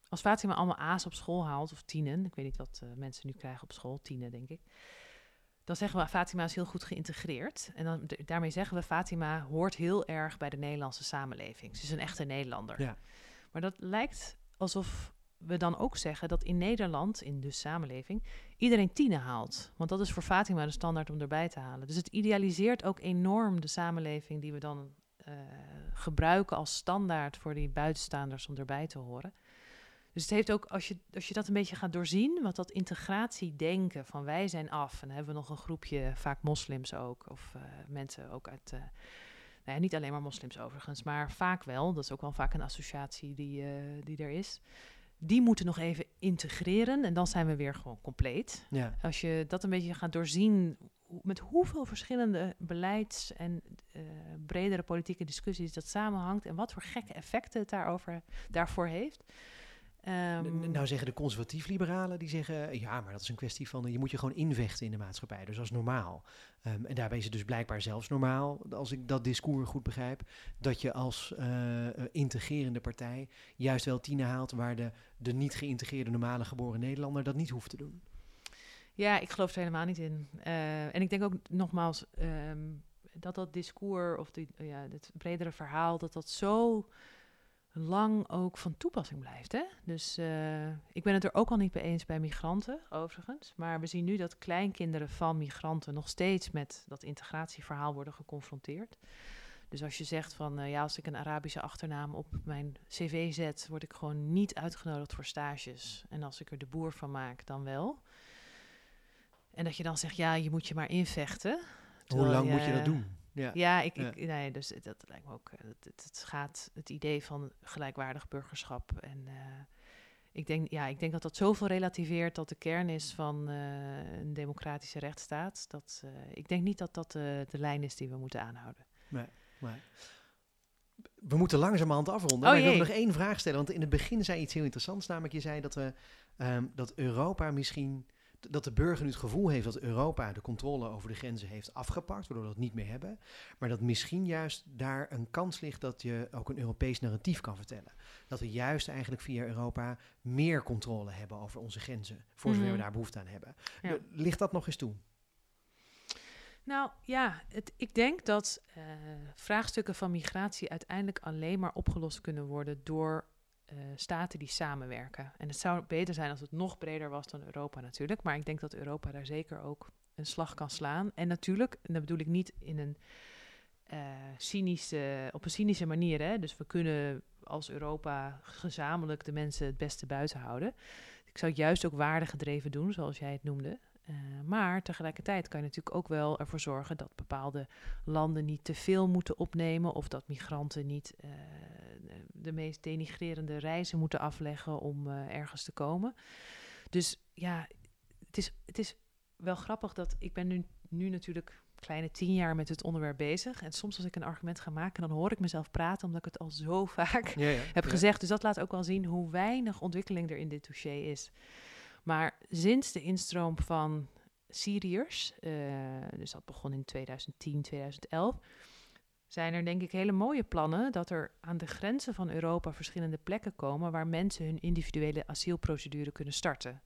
als Fatima allemaal A's op school haalt, of tienen, ik weet niet wat eh, mensen nu krijgen op school, tienen denk ik. Dan zeggen we, Fatima is heel goed geïntegreerd. En dan, daarmee zeggen we, Fatima hoort heel erg bij de Nederlandse samenleving. Ze is een echte Nederlander. Ja. Maar dat lijkt alsof we dan ook zeggen dat in Nederland, in de samenleving, iedereen tienen haalt. Want dat is voor Fatima de standaard om erbij te halen. Dus het idealiseert ook enorm de samenleving die we dan eh, gebruiken als standaard voor die buitenstaanders om erbij te horen. Dus het heeft ook, als je, als je dat een beetje gaat doorzien, wat dat integratiedenken van wij zijn af. En dan hebben we nog een groepje, vaak moslims ook, of eh, mensen ook uit, eh, nou ja, niet alleen maar moslims overigens, maar vaak wel. Dat is ook wel vaak een associatie die, die er is. Die moeten nog even integreren en dan zijn we weer gewoon compleet. Ja. Als je dat een beetje gaat doorzien, met hoeveel verschillende beleids- en eh, bredere politieke discussies dat samenhangt en wat voor gekke effecten het daarover, daarvoor heeft. Ehm, Nou zeggen de conservatief-liberalen, die zeggen, ja, maar dat is een kwestie van, eh, je moet je gewoon invechten in de maatschappij, dus dat is normaal. Ehm, en daarbij is het dus blijkbaar zelfs normaal, als ik dat discours goed begrijp, dat je als eh, eh, integrerende partij juist wel tienen haalt waar de, de niet geïntegreerde normale geboren Nederlander dat niet hoeft te doen. Ja, ik geloof er helemaal niet in. En ik denk ook nogmaals ehm, dat dat discours of die, ja, het bredere verhaal, dat dat zo lang ook van toepassing blijft. Hè? Dus eh, ik ben het er ook al niet mee eens bij migranten, overigens. Maar we zien nu dat kleinkinderen van migranten nog steeds met dat integratieverhaal worden geconfronteerd. Dus als je zegt van eh, ja, als ik een Arabische achternaam op mijn cv zet, word ik gewoon niet uitgenodigd voor stages. En als ik er de boer van maak, dan wel. En dat je dan zegt, ja, je moet je maar invechten. Hoe lang moet je dat doen? Ja. Ja, ik, Ja. ik, nee, dus dat lijkt me ook. Het, het, gaat het idee van gelijkwaardig burgerschap. En eh, ik, denk, ja, ik denk dat dat zoveel relativeert dat de kern is van eh, een democratische rechtsstaat. Dat, eh, ik denk niet dat dat de lijn is die we moeten aanhouden. Maar we moeten langzamerhand afronden. Oh, maar ik wil nog één vraag stellen. Want in het begin zei je iets heel interessants. Namelijk, je zei dat, we, ehm, dat Europa misschien... Dat de burger nu het gevoel heeft dat Europa de controle over de grenzen heeft afgepakt, waardoor we dat niet meer hebben. Maar dat misschien juist daar een kans ligt dat je ook een Europees narratief kan vertellen. Dat we juist eigenlijk via Europa meer controle hebben over onze grenzen, voor zover we Mhm. daar behoefte aan hebben. Ja. Ligt dat nog eens toe? Nou ja, het, ik denk dat eh, vraagstukken van migratie uiteindelijk alleen maar opgelost kunnen worden door eh, staten die samenwerken. En het zou beter zijn als het nog breder was dan Europa natuurlijk. Maar ik denk dat Europa daar zeker ook een slag kan slaan. En natuurlijk, en dat bedoel ik niet in een eh, cynische, op een cynische manier. Hè? Dus we kunnen als Europa gezamenlijk de mensen het beste buiten houden. Ik zou het juist ook waardegedreven doen, zoals jij het noemde. Eh, maar tegelijkertijd kan je natuurlijk ook wel ervoor zorgen dat bepaalde landen niet te veel moeten opnemen of dat migranten niet eh, de meest denigrerende reizen moeten afleggen om eh, ergens te komen. Dus ja, het is, het is wel grappig dat ik ben nu, nu natuurlijk kleine tien jaar met het onderwerp bezig. En soms als ik een argument ga maken, dan hoor ik mezelf praten omdat ik het al zo vaak Ja, ja, heb ja. gezegd. Dus dat laat ook wel zien hoe weinig ontwikkeling er in dit dossier is. Maar sinds de instroom van Syriërs, eh, dus dat begon in 2010, 2011, zijn er denk ik hele mooie plannen dat er aan de grenzen van Europa verschillende plekken komen waar mensen hun individuele asielprocedure kunnen starten.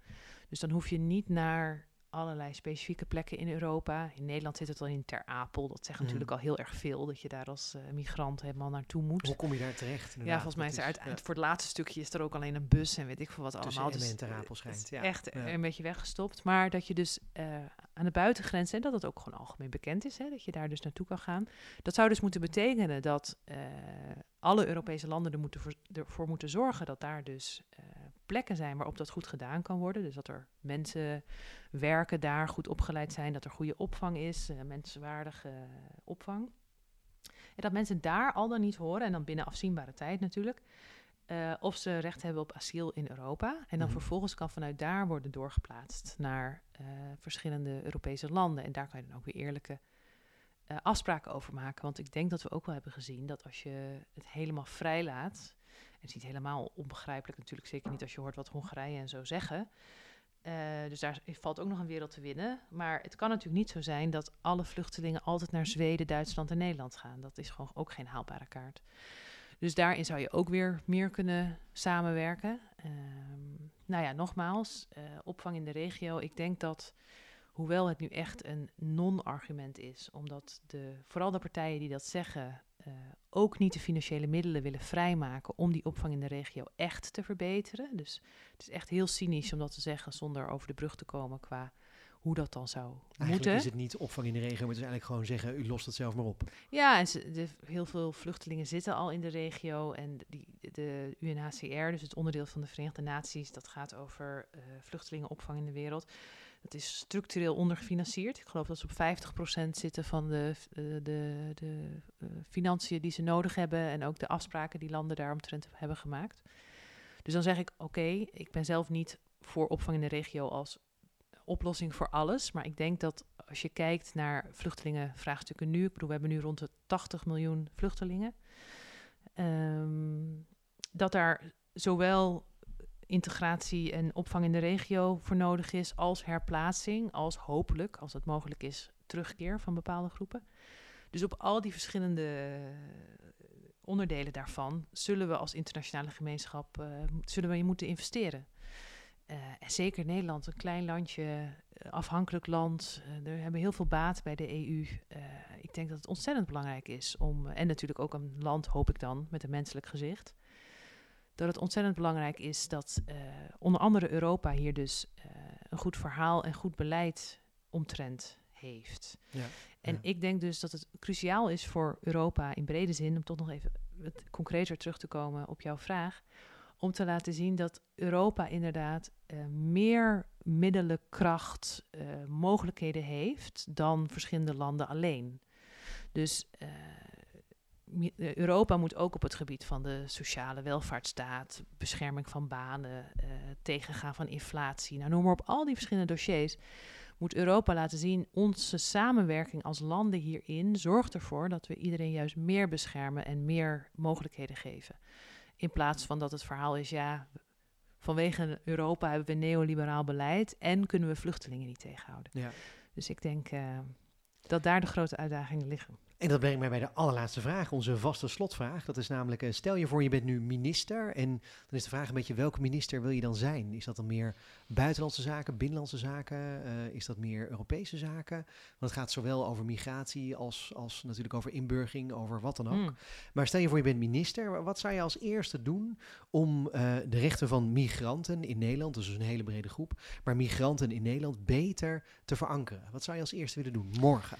Dus dan hoef je niet naar allerlei specifieke plekken in Europa. In Nederland zit het al in Ter Apel. Dat zegt Mhm. natuurlijk al heel erg veel dat je daar als eh, migrant helemaal naartoe moet. Hoe kom je daar terecht? Ja, volgens mij is er uit voor het laatste stukje is er ook alleen een bus en weet ik veel wat Tussen allemaal. Dus Ter Apel schijnt, ja. echt Ja. een beetje weggestopt. Maar dat je dus eh, aan de buitengrenzen, en dat het ook gewoon algemeen bekend is, hè, dat je daar dus naartoe kan gaan. Dat zou dus moeten betekenen dat eh, alle Europese landen er moeten voor, ervoor moeten zorgen dat daar dus plekken zijn waarop dat goed gedaan kan worden. Dus dat er mensen werken daar, goed opgeleid zijn, dat er goede opvang is, eh, menswaardige opvang. En dat mensen daar al dan niet horen, en dan binnen afzienbare tijd natuurlijk, eh, of ze recht hebben op asiel in Europa. En dan Mhm. vervolgens kan vanuit daar worden doorgeplaatst naar eh, verschillende Europese landen. En daar kan je dan ook weer eerlijke eh, afspraken over maken. Want ik denk dat we ook wel hebben gezien dat als je het helemaal vrijlaat. Het is niet helemaal onbegrijpelijk natuurlijk, zeker niet als je hoort wat Hongarije en zo zeggen. Eh, dus daar valt ook nog een wereld te winnen. Maar het kan natuurlijk niet zo zijn dat alle vluchtelingen altijd naar Zweden, Duitsland en Nederland gaan. Dat is gewoon ook geen haalbare kaart. Dus daarin zou je ook weer meer kunnen samenwerken. Ehm, nou ja, nogmaals, eh, opvang in de regio. Ik denk dat, hoewel het nu echt een non-argument is, omdat de, vooral de partijen die dat zeggen, eh, ook niet de financiële middelen willen vrijmaken om die opvang in de regio echt te verbeteren. Dus het is echt heel cynisch om dat te zeggen zonder over de brug te komen qua hoe dat dan zou Eigenlijk moeten. is het niet opvang in de regio, maar het is eigenlijk gewoon zeggen, u lost het zelf maar op. Ja, en ze, de, heel veel vluchtelingen zitten al in de regio. En die, de UNHCR, dus het onderdeel van de Verenigde Naties, dat gaat over eh, vluchtelingenopvang in de wereld. Dat is structureel ondergefinancierd. Ik geloof dat ze op 50% zitten van de, eh, de, de eh, financiën die ze nodig hebben. En ook de afspraken die landen daaromtrent hebben gemaakt. Dus dan zeg ik, oké, ik ben zelf niet voor opvang in de regio als oplossing voor alles. Maar ik denk dat als je kijkt naar vluchtelingenvraagstukken nu, ik bedoel, we hebben nu rond de 80 miljoen vluchtelingen, ehm, dat daar zowel integratie en opvang in de regio voor nodig is, als herplaatsing, als hopelijk, als het mogelijk is, terugkeer van bepaalde groepen. Dus op al die verschillende onderdelen daarvan zullen we als internationale gemeenschap uh, zullen we moeten investeren. Uh, en zeker Nederland, een klein landje, afhankelijk land. Uh, er hebben heel veel baat bij de EU. ik denk dat het ontzettend belangrijk is om, en natuurlijk ook een land, hoop ik dan, met een menselijk gezicht. Dat het ontzettend belangrijk is dat onder andere Europa hier dus een goed verhaal en goed beleid omtrent heeft. Ja, en ja. ik denk dus dat het cruciaal is voor Europa in brede zin, om toch nog even wat concreter terug te komen op jouw vraag, om te laten zien dat Europa inderdaad uh, meer middelen, kracht, uh, mogelijkheden heeft dan verschillende landen alleen. Dus Europa moet ook op het gebied van de sociale welvaartsstaat, bescherming van banen, eh, tegengaan van inflatie, nou noem maar op, al die verschillende dossiers moet Europa laten zien, onze samenwerking als landen hierin zorgt ervoor dat we iedereen juist meer beschermen en meer mogelijkheden geven. In plaats van dat het verhaal is, ja, vanwege Europa hebben we neoliberaal beleid en kunnen we vluchtelingen niet tegenhouden. Ja. Dus ik denk uh, dat daar de grote uitdagingen liggen. En dat brengt mij bij de allerlaatste vraag, onze vaste slotvraag. Dat is namelijk, uh, stel je voor je bent nu minister en dan is de vraag een beetje, welke minister wil je dan zijn? Is dat dan meer buitenlandse zaken, binnenlandse zaken? Uh, is dat meer Europese zaken? Want het gaat zowel over migratie als, als natuurlijk over inburgering, over wat dan ook. Mm. Maar stel je voor je bent minister, wat zou je als eerste doen om uh, de rechten van migranten in Nederland, dus een hele brede groep, maar migranten in Nederland beter te verankeren? Wat zou je als eerste willen doen morgen?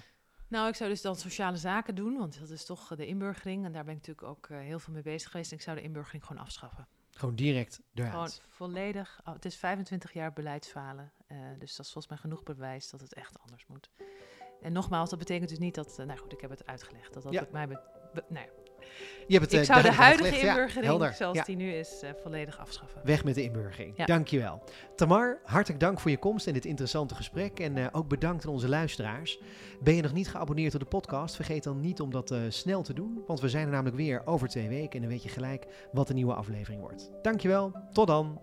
Nou, ik zou dus dan sociale zaken doen, want dat is toch de inburgering. En daar ben ik natuurlijk ook uh, heel veel mee bezig geweest. En ik zou de inburgering gewoon afschaffen. Gewoon direct eruit? Gewoon volledig. Oh, het is 25 jaar beleidsfalen. Uh, dus dat is volgens mij genoeg bewijs dat het echt anders moet. En nogmaals, dat betekent dus niet dat... Uh, nou goed, ik heb het uitgelegd. Dat dat Ja. mij... Be, be, nou ja, Je hebt het, Ik eh, zou de huidige inburgering, zoals Ja. die nu is, eh, volledig afschaffen. Weg met de inburgering. Ja. Dankjewel. Tamar, hartelijk dank voor je komst en dit interessante gesprek. En eh, ook bedankt aan onze luisteraars. Ben je nog niet geabonneerd op de podcast? Vergeet dan niet om dat snel te doen. Want we zijn er namelijk weer over twee weken. En dan weet je gelijk wat de nieuwe aflevering wordt. Dankjewel. Tot dan.